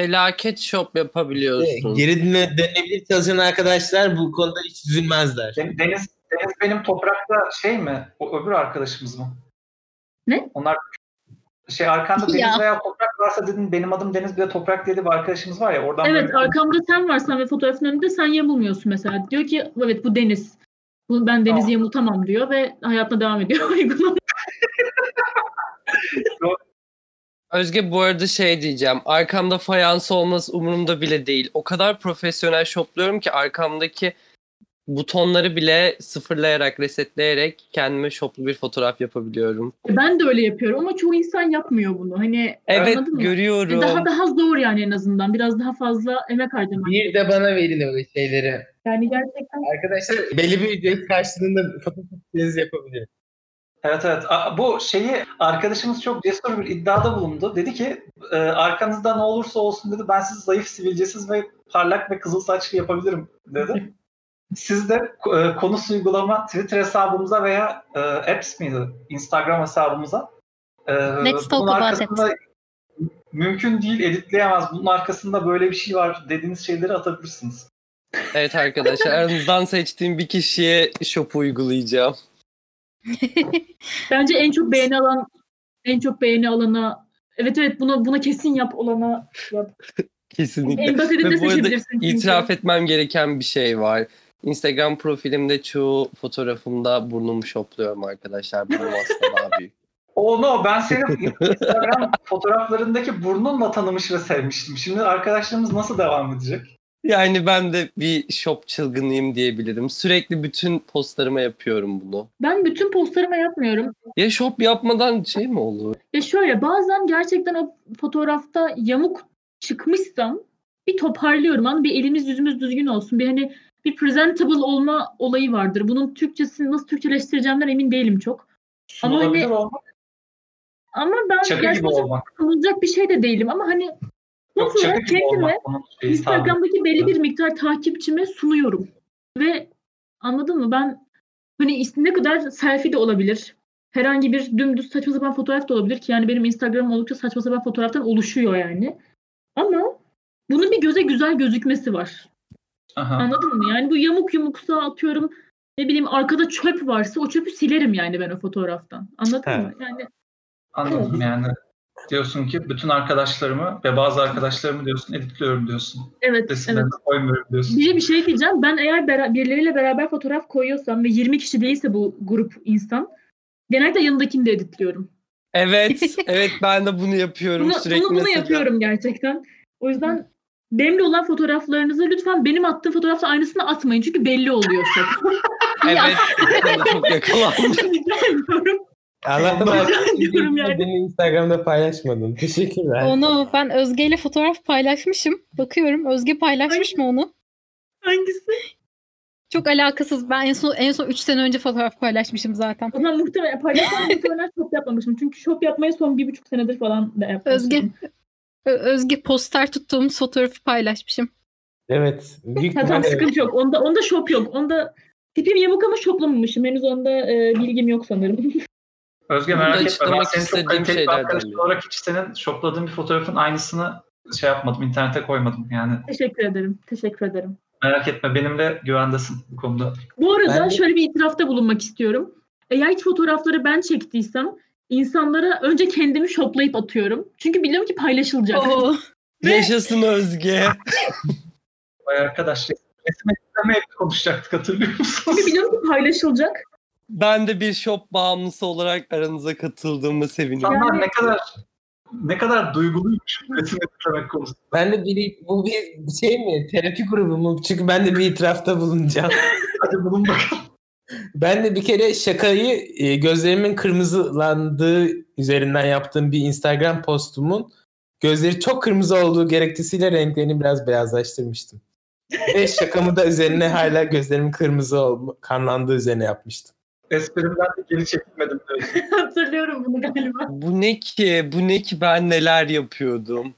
Felaket shop yapabiliyorsun. geri dinle, dönebilir çalışan arkadaşlar bu konuda hiç üzülmezler. Den- Deniz, Deniz benim toprakta şey mi? O öbür arkadaşımız mı? Ne? Onlar şey arkanda deniz Ya. veya toprak varsa dedin benim adım Deniz bir de toprak diye de bir arkadaşımız var ya oradan Evet böyle- arkamda sen varsan ve fotoğrafın önünde sen yamulmuyorsun mesela. Diyor ki evet bu deniz. Bu, ben denizi Tamam. yamultamam diyor ve hayatına devam ediyor [laughs] uygulama. Özge bu arada şey diyeceğim. Arkamda fayans olması umurumda bile değil. O kadar profesyonel shopluyorum ki arkamdaki butonları bile sıfırlayarak, resetleyerek kendime shoplu bir fotoğraf yapabiliyorum. Ben de öyle yapıyorum ama çoğu insan yapmıyor bunu. Hani Evet anladın mı? görüyorum. Daha daha zor yani en azından. Biraz daha fazla emek harcamak. Bir de bana verin öyle şeyleri. Yani gerçekten Arkadaşlar belli bir ücret karşılığında fotoğraf yapabilir. Evet evet. Bu şeyi arkadaşımız çok cesur bir iddiada bulundu. Dedi ki e, arkanızda ne olursa olsun dedi ben sizi zayıf sivilcesiz ve parlak ve kızıl saçlı yapabilirim dedi. [laughs] Siz de e, konusu uygulama Twitter hesabımıza veya e, Apps miydi? Instagram hesabımıza. E, Let's talk bunun about arkasında mümkün değil editleyemez. Bunun arkasında böyle bir şey var dediğiniz şeyleri atabilirsiniz. Evet arkadaşlar aranızdan seçtiğim bir kişiye shop uygulayacağım. [laughs] bence en çok beğeni alan en çok beğeni alana evet evet buna buna kesin yap olana yap. [laughs] Kesinlikle. En basitini de Ve bu arada seçebilirsin. çünkü. itiraf etmem gereken bir şey var. Instagram profilimde çoğu fotoğrafımda burnumu şopluyorum arkadaşlar. Burnum aslında [laughs] daha büyük. Oh no ben senin Instagram fotoğraflarındaki burnunla tanımış ve sevmiştim. Şimdi arkadaşlarımız nasıl devam edecek? Yani ben de bir shop çılgınıyım diyebilirim. Sürekli bütün postlarıma yapıyorum bunu. Ben bütün postlarıma yapmıyorum. Ya shop yapmadan şey mi olur? Ya şöyle bazen gerçekten o fotoğrafta yamuk çıkmışsam bir toparlıyorum. Hani bir elimiz yüzümüz düzgün olsun. Bir hani bir presentable olma olayı vardır. Bunun Türkçesini nasıl Türkçeleştireceğimden emin değilim çok. Ama hani- olmak, Ama ben çakı gibi gerçekten kullanılacak bir şey de değilim. Ama hani Yok olarak gibi kendime. Instagram'daki belli bir miktar takipçime sunuyorum. Ve anladın mı? Ben hani ne kadar selfie de olabilir. Herhangi bir dümdüz saçma sapan fotoğraf da olabilir ki yani benim Instagram'ım oldukça saçma sapan fotoğraftan oluşuyor yani. Ama bunun bir göze güzel gözükmesi var. Aha. Anladın mı? Yani bu yamuk yumuksa atıyorum ne bileyim arkada çöp varsa o çöpü silerim yani ben o fotoğraftan. Anladın He. mı? Yani Anladım yani. Diyorsun ki bütün arkadaşlarımı ve bazı arkadaşlarımı diyorsun editliyorum diyorsun. evet evet. Resimlerini koymuyorum diyorsun. Bir, bir şey diyeceğim. Ben eğer bera- birileriyle beraber fotoğraf koyuyorsam ve 20 kişi değilse bu grup insan genelde yanındakini de editliyorum. Evet, [laughs] evet ben de bunu yapıyorum Bunu, sürekli bunu, bunu mesela. yapıyorum gerçekten. O yüzden benimle olan fotoğraflarınızı lütfen benim attığım fotoğrafta aynısını atmayın. Çünkü belli oluyor [laughs] çok. Evet, [laughs] çok yakalandım. Allah'tan diyorum yani. beni Instagram'da paylaşmadın. Teşekkürler. Onu ben Özge ile fotoğraf paylaşmışım. Bakıyorum Özge paylaşmış mı onu? Hangisi? Çok alakasız. Ben en son en son 3 sene önce fotoğraf paylaşmışım zaten. O zaman muhtemelen paylaşmam muhtemelen shop yapmamışım. Çünkü shop yapmayı son bir buçuk senedir falan da yapmıştım. Özge Özge poster tuttuğumuz fotoğrafı paylaşmışım. Evet. Büyük Ha, tamam ihtimalle sıkıntı yok. Onda, onda shop yok. Onda tipim yamuk ama shoplamamışım. Henüz onda e, bilgim yok sanırım. [laughs] Özge Burada merak etme. Ben senin çok kaliteli bir arkadaşın olarak hiç senin shopladığın bir fotoğrafın aynısını şey yapmadım. internete koymadım. Yani Teşekkür ederim. Teşekkür ederim. merak etme. Benimle güvendesin bu konuda. Bu arada Ben şöyle bir itirafta bulunmak istiyorum. Eğer ki fotoğrafları ben çektiysem insanlara önce kendimi shoplayıp atıyorum. Çünkü biliyorum ki paylaşılacak. Oo. [laughs] Yaşasın Özge. Vay arkadaş resim etkilemeye konuşacaktık hatırlıyor musunuz? Çünkü biliyorum ki paylaşılacak. Ben de bir shop bağımlısı olarak aranıza katıldığıma seviniyorum. İnsanlar Yani- ne kadar ne kadar duyguluymuş resim etkilemek konusunda. Ben de bir, bu bir şey mi? Terapi grubu mu? Çünkü ben de bir itirafta bulunacağım. [laughs] Hadi bulun bakalım. Ben de bir kere şakayı e, gözlerimin kırmızılandığı üzerinden yaptığım bir Instagram postumun gözleri çok kırmızı olduğu gerekçesiyle renklerini biraz beyazlaştırmıştım. Ve şakamı da üzerine hala gözlerimin kırmızı olma, kanlandığı üzerine yapmıştım. Esprimden de geri çekilmedim. [laughs] Hatırlıyorum bunu galiba. Bu ne ki? Bu ne ki ben neler yapıyordum?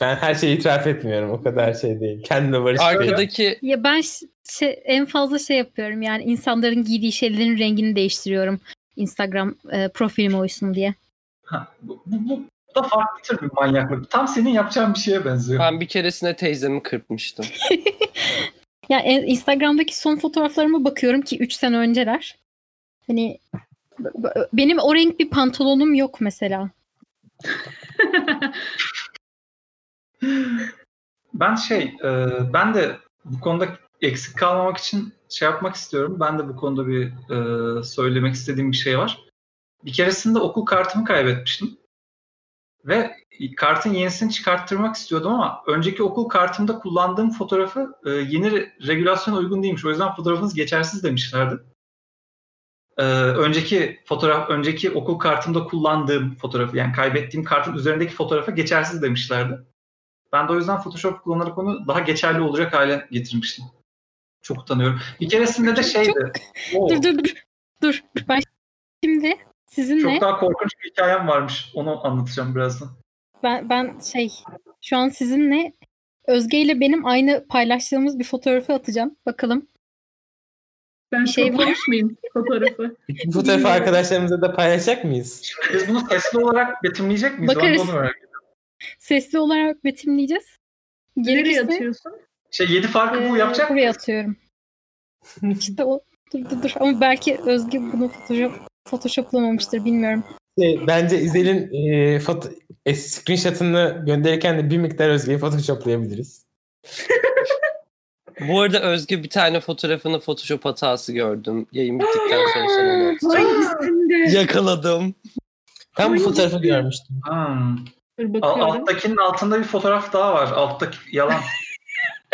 Ben her şeyi itiraf etmiyorum. O kadar şey değil. Kendime barışıyorum. Arkadaki Ya ben şey, en fazla şey yapıyorum yani insanların giydiği şeylerin rengini değiştiriyorum. Instagram e, profilime uysun diye. Ha, bu, bu, bu da farklı tür bir manyaklık. Tam senin yapacağın bir şeye benziyor. ben bir keresine teyzemi kırpmıştım. [laughs] Ya en- Instagram'daki son fotoğraflarıma bakıyorum ki 3 sene önceler. Hani benim o renk bir pantolonum yok mesela. [laughs] Ben şey, e, ben de bu konuda eksik kalmamak için şey yapmak istiyorum. Ben de bu konuda bir e, söylemek istediğim bir şey var. Bir keresinde okul kartımı kaybetmiştim. Ve kartın yenisini çıkarttırmak istiyordum ama önceki okul kartımda kullandığım fotoğrafı e, yeni re- regülasyona uygun değilmiş. O yüzden fotoğrafınız geçersiz demişlerdi. E, önceki fotoğraf, önceki okul kartımda kullandığım fotoğrafı yani kaybettiğim kartın üzerindeki fotoğrafa geçersiz demişlerdi. Ben de o yüzden Photoshop kullanarak onu daha geçerli olacak hale getirmiştim. Çok utanıyorum. Bir keresinde de şeydi. Oo, Dur dur dur. Dur. Ben şimdi sizinle çok daha korkunç bir hikayem varmış. Onu anlatacağım birazdan. ben ben şey şu an sizinle Özge ile benim aynı paylaştığımız bir fotoğrafı atacağım. Bakalım. Ben şey mıyım fotoğrafı? Bu fotoğrafı arkadaşlarımıza da paylaşacak mıyız? Biz bunu sesli olarak betimleyecek miyiz? Bakarız. onu merak ediyorum. Sesli olarak betimleyeceğiz. Nereye Gerekirse atıyorsun? Şey yedi farkı bu e, yapacak buraya atıyorum. İşte o dur dur dur ama belki Özge bunu Photoshop Photoshoplamamıştır bilmiyorum. Şey, bence İzel'in e, foto, e, screenshot'ını gönderirken de bir miktar Özge'yi photoshoplayabiliriz. [laughs] Bu arada Özge bir tane fotoğrafını Photoshop hatası gördüm. Yayın bittikten sonra sana atacağım. Yakaladım. Ben bu fotoğrafı görmüştüm. Hmm. Alttakinin altında bir fotoğraf daha var. Alttaki yalan.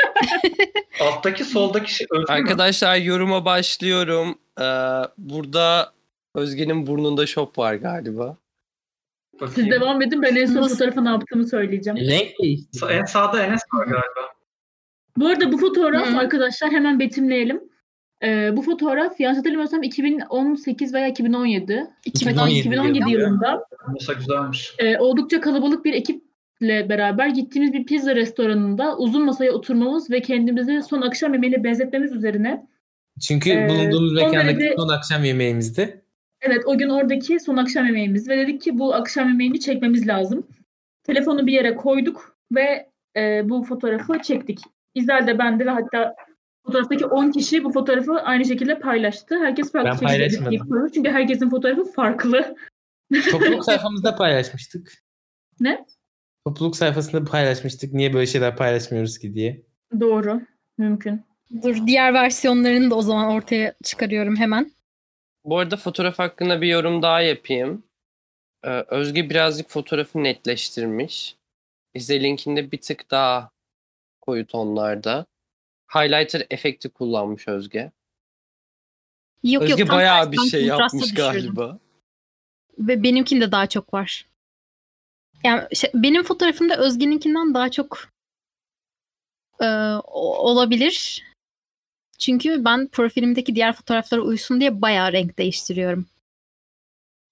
[laughs] Alttaki soldaki şey? Arkadaşlar yoruma başlıyorum. Ee, burada Özge'nin burnunda şop var galiba. Siz Bakayım. devam edin ben en son Nasıl? fotoğrafa ne yaptığımı söyleyeceğim. Renk değişti. En sağda Enes var galiba. Bu arada bu fotoğraf Hı. arkadaşlar hemen betimleyelim. Ee, bu fotoğraf yanlış hatırlamıyorsam 2018 veya 2017. 2017 2017 yılı. yılında Olsa güzelmiş. e, oldukça kalabalık bir ekiple beraber gittiğimiz bir pizza restoranında uzun masaya oturmamız ve kendimizi son akşam yemeğine benzetmemiz üzerine Çünkü Ee, bulunduğumuz mekandaki derece- son akşam yemeğimizdi. Evet o gün oradaki son akşam yemeğimiz ve dedik ki bu akşam yemeğini çekmemiz lazım. Telefonu bir yere koyduk ve e, bu fotoğrafı çektik. İzel de ben de ve hatta fotoğraftaki 10 kişi bu fotoğrafı aynı şekilde paylaştı. Herkes farklı Ben şekilde koyuyor. Çünkü herkesin fotoğrafı farklı. Topluluk [laughs] sayfamızda paylaşmıştık. Ne? Topluluk sayfasında paylaşmıştık. Niye böyle şeyler paylaşmıyoruz ki diye. Doğru. Mümkün. Dur diğer versiyonlarını da o zaman ortaya çıkarıyorum hemen. Bu arada fotoğraf hakkında bir yorum daha yapayım. Ee, Özge birazcık fotoğrafı netleştirmiş. İzelinkinde bir tık daha koyu tonlarda. Highlighter efekti kullanmış Özge. Yok Özge yok tam bayağı bir şey yapmış galiba. Ve benimkinde daha çok var. Yani şey, benim fotoğrafımda Özge'ninkinden daha çok e, olabilir. Çünkü ben profilimdeki diğer fotoğraflara uysun diye bayağı renk değiştiriyorum.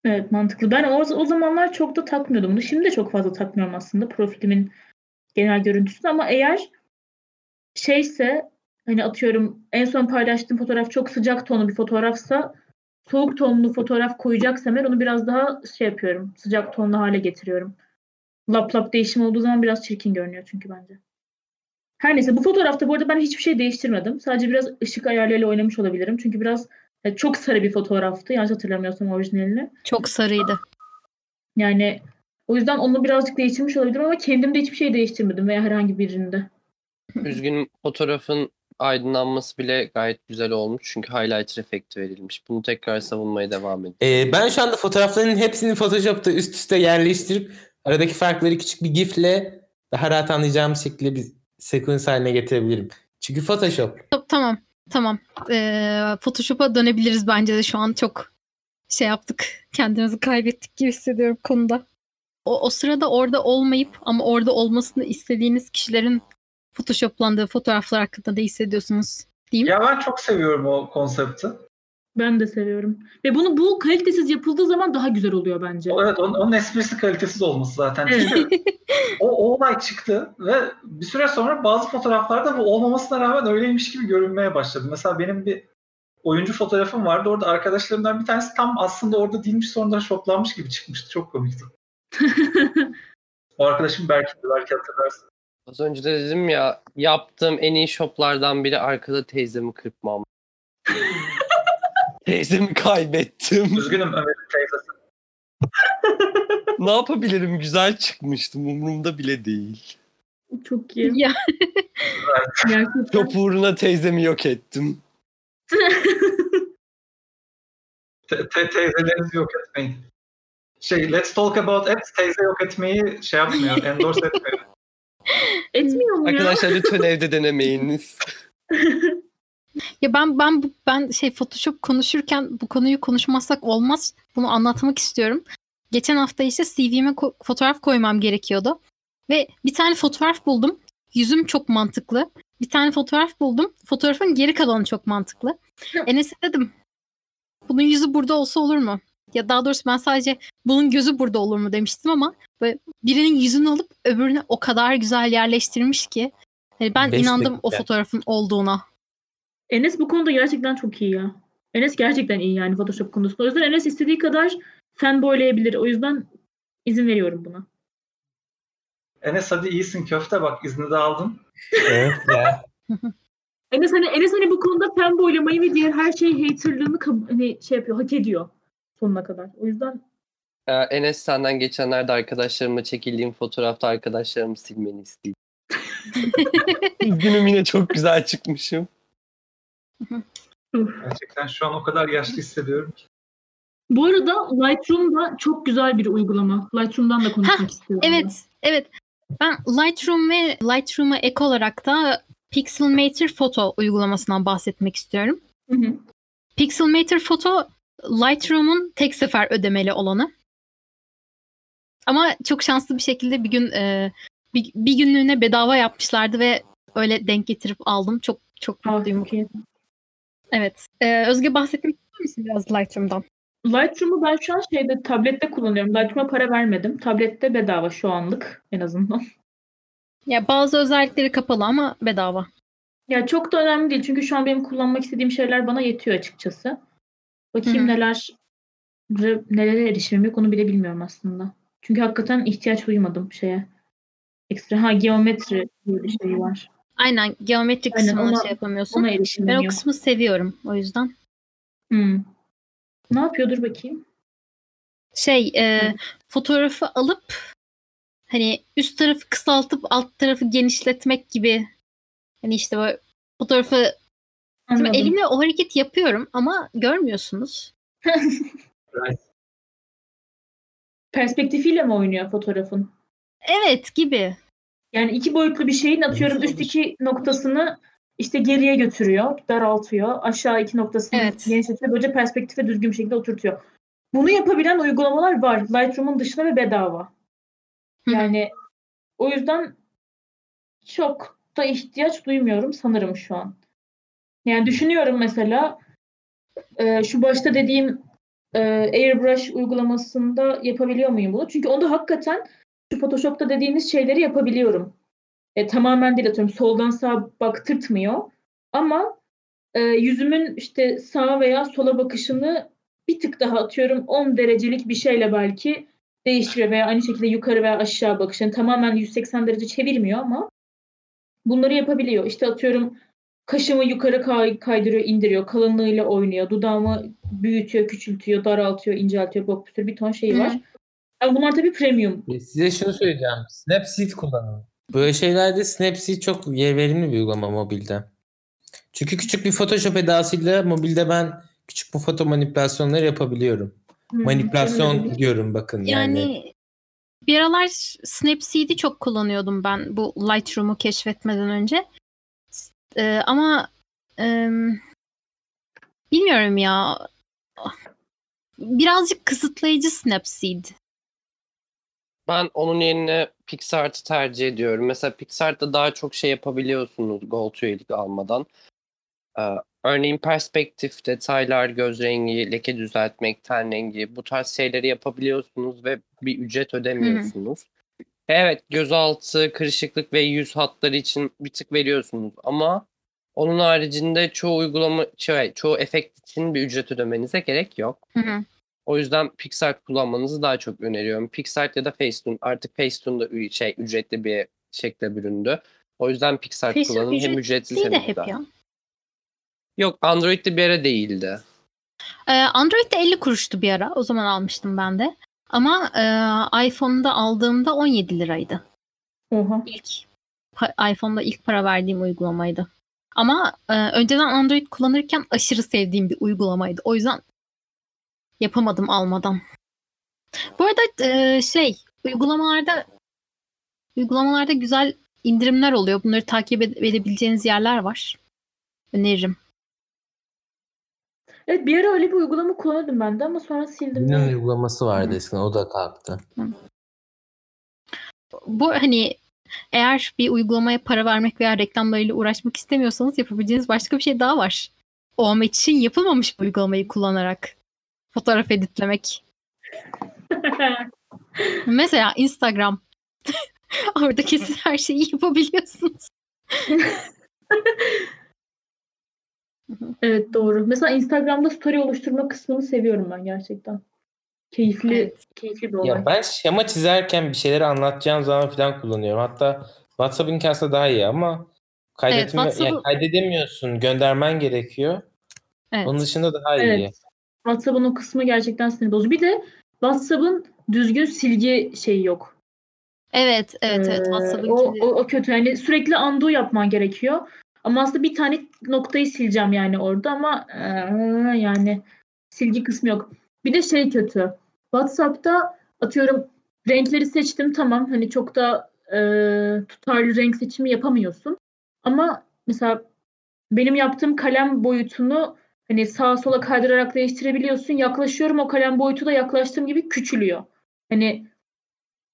Evet mantıklı. Ben o, o zamanlar çok da takmıyordum bunu. Şimdi de çok fazla takmıyorum aslında profilimin genel görüntüsünü ama eğer şeyse hani atıyorum en son paylaştığım fotoğraf çok sıcak tonlu bir fotoğrafsa soğuk tonlu fotoğraf koyacaksam eğer onu biraz daha şey yapıyorum. Sıcak tonlu hale getiriyorum. Lap lap değişim olduğu zaman biraz çirkin görünüyor çünkü bence. Her neyse bu fotoğrafta bu arada ben hiçbir şey değiştirmedim. Sadece biraz ışık ayarlarıyla oynamış olabilirim. Çünkü biraz e, çok sarı bir fotoğraftı. Yanlış hatırlamıyorsam orijinalini. Çok sarıydı. Yani o yüzden onu birazcık değiştirmiş olabilirim ama kendimde hiçbir şey değiştirmedim veya herhangi birinde. Üzgünüm fotoğrafın aydınlanması bile gayet güzel olmuş. Çünkü highlighter efekti verilmiş. Bunu tekrar savunmaya devam edin. Ee, ben şu anda fotoğrafların hepsini Photoshop'ta üst üste yerleştirip aradaki farkları küçük bir gifle daha rahat anlayacağımız şekilde bir sekans haline getirebilirim. Çünkü Photoshop. Ta- Tamam. Tamam. Ee, Photoshop'a dönebiliriz bence de şu an çok şey yaptık. Kendimizi kaybettik gibi hissediyorum konuda. O, o sırada orada olmayıp ama orada olmasını istediğiniz kişilerin photoshoplandığı fotoğraflar hakkında ne hissediyorsunuz? Diyeyim. Ya ben çok seviyorum o konsepti. Ben de seviyorum. Ve bunu bu kalitesiz yapıldığı zaman daha güzel oluyor bence. O- Evet onun, onun esprisi kalitesiz olması zaten. Evet. Çünkü o, o olay çıktı ve bir süre sonra bazı fotoğraflarda bu olmamasına rağmen öyleymiş gibi görünmeye başladı. Mesela benim bir oyuncu fotoğrafım vardı. Orada arkadaşlarımdan bir tanesi tam aslında orada değilmiş sonradan şoplanmış gibi çıkmıştı. Çok komikti. [laughs] O arkadaşım Berk'ti. Belki hatırlarsın. Az önce de dedim ya yaptığım en iyi shoplardan biri arkada teyzemi kırpmam. [laughs] teyzemi kaybettim. Üzgünüm Ömer'in teyzesi. [laughs] ne yapabilirim? Güzel çıkmıştım. Umurumda bile değil. Çok iyi. Ya. [laughs] Çok uğruna teyzemi yok ettim. Te- te- teyzelerinizi yok etmeyin. Şey, Let's Talk About Apps teyze yok etmeyi şey yapmıyor, endorse etmiyor. [laughs] Etmiyor mu ya? Arkadaşlar lütfen [laughs] evde denemeyiniz. Ya ben ben bu- ben şey Photoshop konuşurken bu konuyu konuşmazsak olmaz. Bunu anlatmak istiyorum. Geçen hafta işte CV'me ko- fotoğraf koymam gerekiyordu. Ve bir tane fotoğraf buldum. Yüzüm çok mantıklı. Bir tane fotoğraf buldum. Fotoğrafın geri kalanı çok mantıklı. [laughs] Enes'e dedim. Bunun yüzü burada olsa olur mu? Ya daha doğrusu ben sadece bunun gözü burada olur mu demiştim ama böyle birinin yüzünü alıp öbürüne o kadar güzel yerleştirmiş ki. Hani ben Beş inandım o dakika. fotoğrafın olduğuna. Enes bu konuda gerçekten çok iyi ya. Enes gerçekten iyi yani Photoshop konusunda. O yüzden Enes istediği kadar fanboylayabilir. O yüzden izin veriyorum buna. Enes hadi iyisin köfte bak izni de aldın. Evet ya. Enes hani Enes hani bu konuda fanboylamayı ve diğer her şey haterlığını hani şey yapıyor, hak ediyor sonuna kadar. O yüzden Ee, Enes senden geçenlerde arkadaşlarımla çekildiğim fotoğrafta arkadaşlarımı silmeni isteyeyim. [laughs] Üzgünüm yine çok güzel çıkmışım. Gerçekten şu an o kadar yaşlı hissediyorum ki. bu arada Lightroom da çok güzel bir uygulama. Lightroom'dan da konuşmak istiyorum. ben. Evet, evet. Ben Lightroom ve Lightroom'a ek olarak da Pixelmator Photo uygulamasından bahsetmek istiyorum. Hı hı. Pixelmator Photo Lightroom'un tek sefer ödemeli olanı. Ama çok şanslı bir şekilde bir gün e, bir, bir günlüğüne bedava yapmışlardı ve öyle denk getirip aldım. Çok çok Ah, mutluyum. iyi. Evet. E, Özge bahsetmek ister misin biraz Lightroom'dan? Lightroom'u ben şu an şeyde tablette kullanıyorum. Lightroom'a para vermedim. Tablette bedava şu anlık en azından. Ya bazı özellikleri kapalı ama bedava. Ya çok da önemli değil. Çünkü şu an benim kullanmak istediğim şeyler bana yetiyor açıkçası. Bakayım Hı neler nelere erişimim yok onu bile bilmiyorum aslında. Çünkü hakikaten ihtiyaç duymadım şeye. Ekstra ha geometri diye bir şey var. Aynen geometrik Aynen, kısmına ona- şey yapamıyorsun. Ona erişimim Ben o yok. kısmı seviyorum o yüzden. Hmm. Ne yapıyordur bakayım? Şey e, Hı. fotoğrafı alıp hani üst tarafı kısaltıp alt tarafı genişletmek gibi hani işte böyle fotoğrafı Şimdi elimle o hareket yapıyorum ama görmüyorsunuz. Perspektifiyle mi oynuyor fotoğrafın? Evet gibi. Yani iki boyutlu bir şeyin atıyorum üst iki noktasını işte geriye götürüyor, daraltıyor. Aşağı iki noktasını Evet. genişletiyor. Böylece perspektife düzgün bir şekilde oturtuyor. bunu yapabilen uygulamalar var. Lightroom'un dışında ve bedava. Yani o yüzden çok da ihtiyaç duymuyorum sanırım şu an. Yani düşünüyorum mesela e, şu başta dediğim e, Airbrush uygulamasında yapabiliyor muyum bunu? Çünkü onda hakikaten şu Photoshop'ta dediğiniz şeyleri yapabiliyorum. E, tamamen değil atıyorum soldan sağa baktırtmıyor. Ama e, yüzümün işte sağa veya sola bakışını bir tık daha atıyorum 10 derecelik bir şeyle belki değiştiriyor veya aynı şekilde yukarı veya aşağı bakışını tamamen 180 derece çevirmiyor ama bunları yapabiliyor. İşte atıyorum kaşımı yukarı kay- kaydırıyor, indiriyor, kalınlığıyla oynuyor, dudağımı büyütüyor, küçültüyor, daraltıyor, inceltiyor, bok bir sürü bir ton şeyi var. Ama bunlar tabii premium. E, Size şunu söyleyeceğim. Snapseed kullanın. Böyle şeylerde Snapseed çok verimli bir uygulama mobilde. Çünkü küçük bir Photoshop edasıyla mobilde ben küçük bu foto manipülasyonları yapabiliyorum. Hmm, Manipülasyon öyle. diyorum bakın yani. Yani bir aralar Snapseed'i çok kullanıyordum ben bu Lightroom'u keşfetmeden önce. E, ama e, bilmiyorum ya. Birazcık kısıtlayıcı Snapseed. Ben onun yerine PixArt'ı tercih ediyorum. Mesela PixArt'ta daha çok şey yapabiliyorsunuz Gold üyelik almadan. Ee, örneğin perspektif, detaylar, göz rengi, leke düzeltmek, ten rengi bu tarz şeyleri yapabiliyorsunuz ve bir ücret ödemiyorsunuz. Evet gözaltı, kırışıklık ve yüz hatları için bir tık veriyorsunuz ama onun haricinde çoğu uygulama, şey, çoğu efekt için bir ücret ödemenize gerek yok. Hı hı. O yüzden PixArt kullanmanızı daha çok öneriyorum. PixArt ya da Facetune. Artık Facetune da şey ücretli bir şekle büründü. O yüzden PixArt Facebook kullanın. Hem ücretsiz hem de hep ya. Yok Android'de bir ara değildi. Ee, Android'de 50 kuruştu bir ara. O zaman almıştım ben de. Ama e, iPhone'da aldığımda 17 liraydı. Oha. İlk iPhone'da ilk para verdiğim uygulamaydı. Ama e, önceden Android kullanırken aşırı sevdiğim bir uygulamaydı. O yüzden yapamadım almadan. Bu arada e, şey uygulamalarda uygulamalarda güzel indirimler oluyor. Bunları takip ede- edebileceğiniz yerler var. Öneririm. Evet bir ara öyle bir uygulama kullanıyordum ben de ama sonra sildim. Bunun uygulaması vardı eskiden o da kalktı. Bu hani eğer bir uygulamaya para vermek veya reklamlarıyla uğraşmak istemiyorsanız yapabileceğiniz başka bir şey daha var. O amaç için yapılmamış bu uygulamayı kullanarak fotoğraf editlemek. [laughs] Mesela Instagram. [laughs] Orada kesin her şeyi yapabiliyorsunuz. [laughs] Evet doğru. Mesela Instagram'da story oluşturma kısmını seviyorum ben gerçekten. Keyifli, Evet. keyifli bir olay. Ya ben şema çizerken bir şeyleri anlatacağım zaman falan kullanıyorum. Hatta WhatsApp'ın aslında daha iyi ama kaydetme, Evet, yani kaydedemiyorsun. Göndermen gerekiyor. Evet. Onun dışında daha iyi. Evet. WhatsApp'ın o kısmı gerçekten sinir bozucu. Bir de WhatsApp'ın düzgün silgi şeyi yok. Evet, evet, evet. Ee, WhatsApp'ın o, o, o kötü. Yani sürekli undo yapman gerekiyor. Ama aslında bir tane noktayı sileceğim yani orada ama ee, yani silgi kısmı yok. Bir de şey kötü. WhatsApp'ta atıyorum renkleri seçtim tamam hani çok da ee, tutarlı renk seçimi yapamıyorsun. Ama mesela benim yaptığım kalem boyutunu hani sağa sola kaydırarak değiştirebiliyorsun. Yaklaşıyorum o kalem boyutu da yaklaştığım gibi küçülüyor. Hani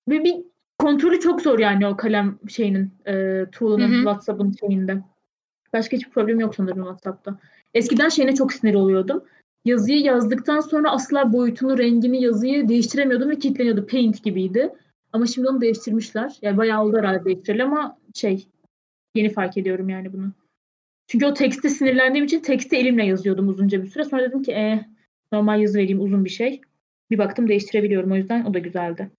bir, bir kontrolü çok zor yani o kalem şeyinin e, hı. WhatsApp'ın şeyinde. Başka hiçbir problem yok sanırım WhatsApp'ta. Eskiden şeyine çok sinir oluyordum. Yazıyı yazdıktan sonra asla boyutunu, rengini, yazıyı değiştiremiyordum ve kilitleniyordu. Paint gibiydi. Ama şimdi onu değiştirmişler. Yani bayağı oldu herhalde değiştireli ama şey yeni fark ediyorum yani bunu. Çünkü o tekste sinirlendiğim için teksti elimle yazıyordum uzunca bir süre. Sonra dedim ki e, normal yazı vereyim uzun bir şey. Bir baktım değiştirebiliyorum o yüzden o da güzeldi.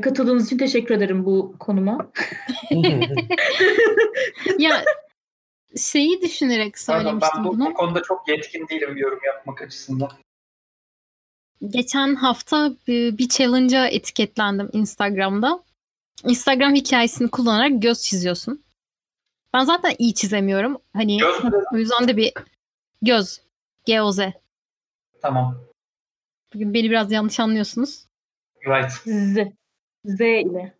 Katıldığınız için teşekkür ederim bu konuma. [laughs] ya şeyi düşünerek Pardon, söylemiştim ben bu, bunu. bu konuda çok yetkin değilim yorum yapmak açısından. Geçen hafta bir, bir challenge'a etiketlendim Instagram'da. Instagram hikayesini kullanarak göz çiziyorsun. Ben zaten iyi çizemiyorum. Hani Göz mü o yüzden de bir göz. G-O-Z. Tamam. Bugün beni biraz yanlış anlıyorsunuz. Right. Z. Z ile.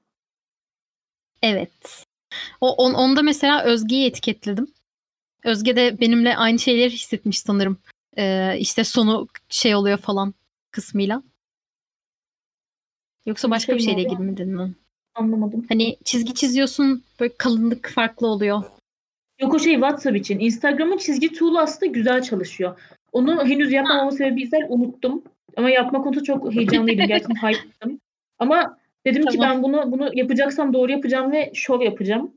Evet. O on, onda mesela Özge'yi etiketledim. Özge de benimle aynı şeyleri hissetmiş sanırım. Ee, işte sonu şey oluyor falan kısmıyla. Yoksa başka bir şeyle ilgili mi dedin onu? Anlamadım. Hani çizgi çiziyorsun böyle kalınlık farklı oluyor. Yok o şey WhatsApp için. Instagram'ın çizgi tool'u aslında güzel çalışıyor. Onu henüz yapmamamın sebebi ise unuttum. Ama yapma konusunda çok heyecanlıydım. [laughs] Gerçekten hype'dım. Ama dedim ki Tamam. ben bunu bunu yapacaksam doğru yapacağım ve şov yapacağım.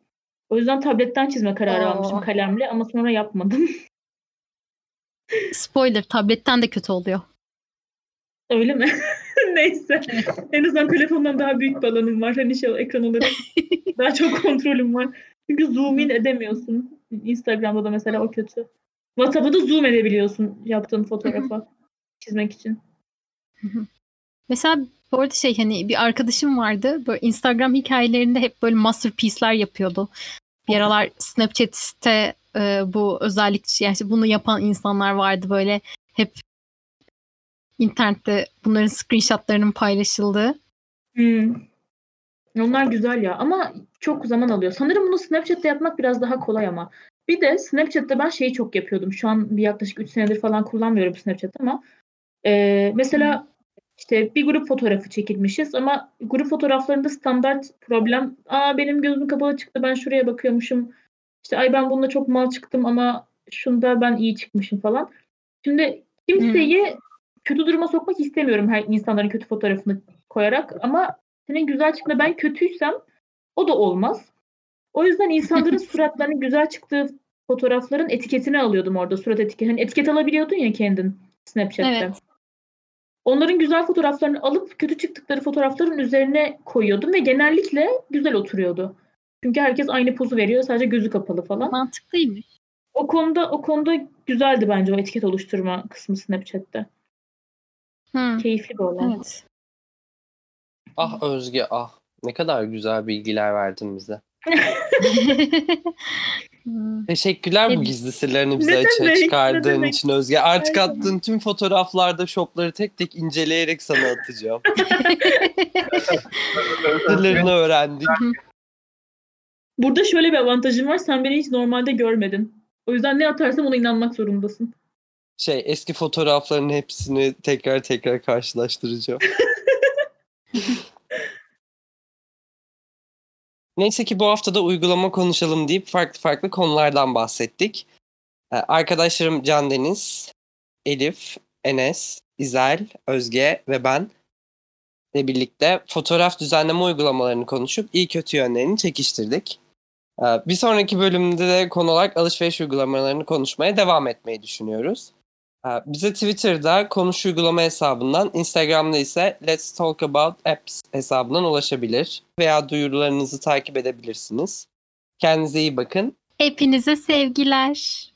O yüzden tabletten çizme kararı Oo. almışım kalemle ama sonra yapmadım. [laughs] Spoiler tabletten de kötü oluyor. Öyle mi? [laughs] Neyse. En azından telefondan daha büyük bir alanım var. Hani şey ekran olarak [laughs] daha çok kontrolüm var. Çünkü zoom in edemiyorsun. Instagram'da da mesela o kötü. WhatsApp'ta da zoom edebiliyorsun yaptığın fotoğrafa çizmek için. Mesela bu arada şey hani bir arkadaşım vardı. Böyle Instagram hikayelerinde hep böyle masterpiece'ler yapıyordu. Bir aralar Snapchat'te e, bu özellik yani işte bunu yapan insanlar vardı böyle hep internette bunların screenshotlarının paylaşıldığı. Hmm. Onlar güzel ya ama çok zaman alıyor. Sanırım bunu Snapchat'te yapmak biraz daha kolay ama. Bir de Snapchat'te ben şeyi çok yapıyordum. Şu an bir yaklaşık 3 senedir falan kullanmıyorum Snapchat ama e, mesela işte bir grup fotoğrafı çekilmişiz ama grup fotoğraflarında standart problem aa benim gözüm kapalı çıktı ben şuraya bakıyormuşum. İşte ay ben bununla çok mal çıktım ama şunda ben iyi çıkmışım falan. Şimdi kimseyi kötü duruma sokmak istemiyorum her insanların kötü fotoğrafını koyarak ama senin güzel çıktığında ben kötüysem o da olmaz. O yüzden insanların [laughs] suratlarının güzel çıktığı fotoğrafların etiketini alıyordum orada surat etiketi. Hani etiket alabiliyordun ya kendin Snapchat'te. Evet. Onların güzel fotoğraflarını alıp kötü çıktıkları fotoğrafların üzerine koyuyordum ve genellikle güzel oturuyordu. Çünkü herkes aynı pozu veriyor sadece gözü kapalı falan. Mantıklıymış. O konuda o konuda güzeldi bence o etiket oluşturma kısmı Snapchat'te. Hı, Keyifli bir olay. evet. Ah Özge ah. Ne kadar güzel bilgiler verdin bize. [laughs] Hmm. Teşekkürler bu gizli sırlarını bize Ne açığa demek, ne çıkardığın demek. için Özge. Artık Her attığın tüm fotoğraflarda shopları tek tek inceleyerek sana atacağım. [laughs] Sırlarını öğrendik. Burada şöyle bir avantajım var. Sen beni hiç normalde görmedin. O yüzden ne atarsam ona inanmak zorundasın. Şey eski fotoğrafların hepsini tekrar tekrar karşılaştıracağım. [laughs] Neyse ki bu hafta da uygulama konuşalım deyip farklı farklı konulardan bahsettik. Ee, Arkadaşlarım Can Deniz, Elif, Enes, İzel, Özge ve ben ile birlikte fotoğraf düzenleme uygulamalarını konuşup iyi kötü yönlerini çekiştirdik. Ee, Bir sonraki bölümde de konu olarak alışveriş uygulamalarını konuşmaya devam etmeyi düşünüyoruz. Ee, Bize Twitter'da konuş uygulama hesabından, Instagram'da ise Let's Talk About Apps hesabından ulaşabilir veya duyurularınızı takip edebilirsiniz. Kendinize iyi bakın. Hepinize sevgiler.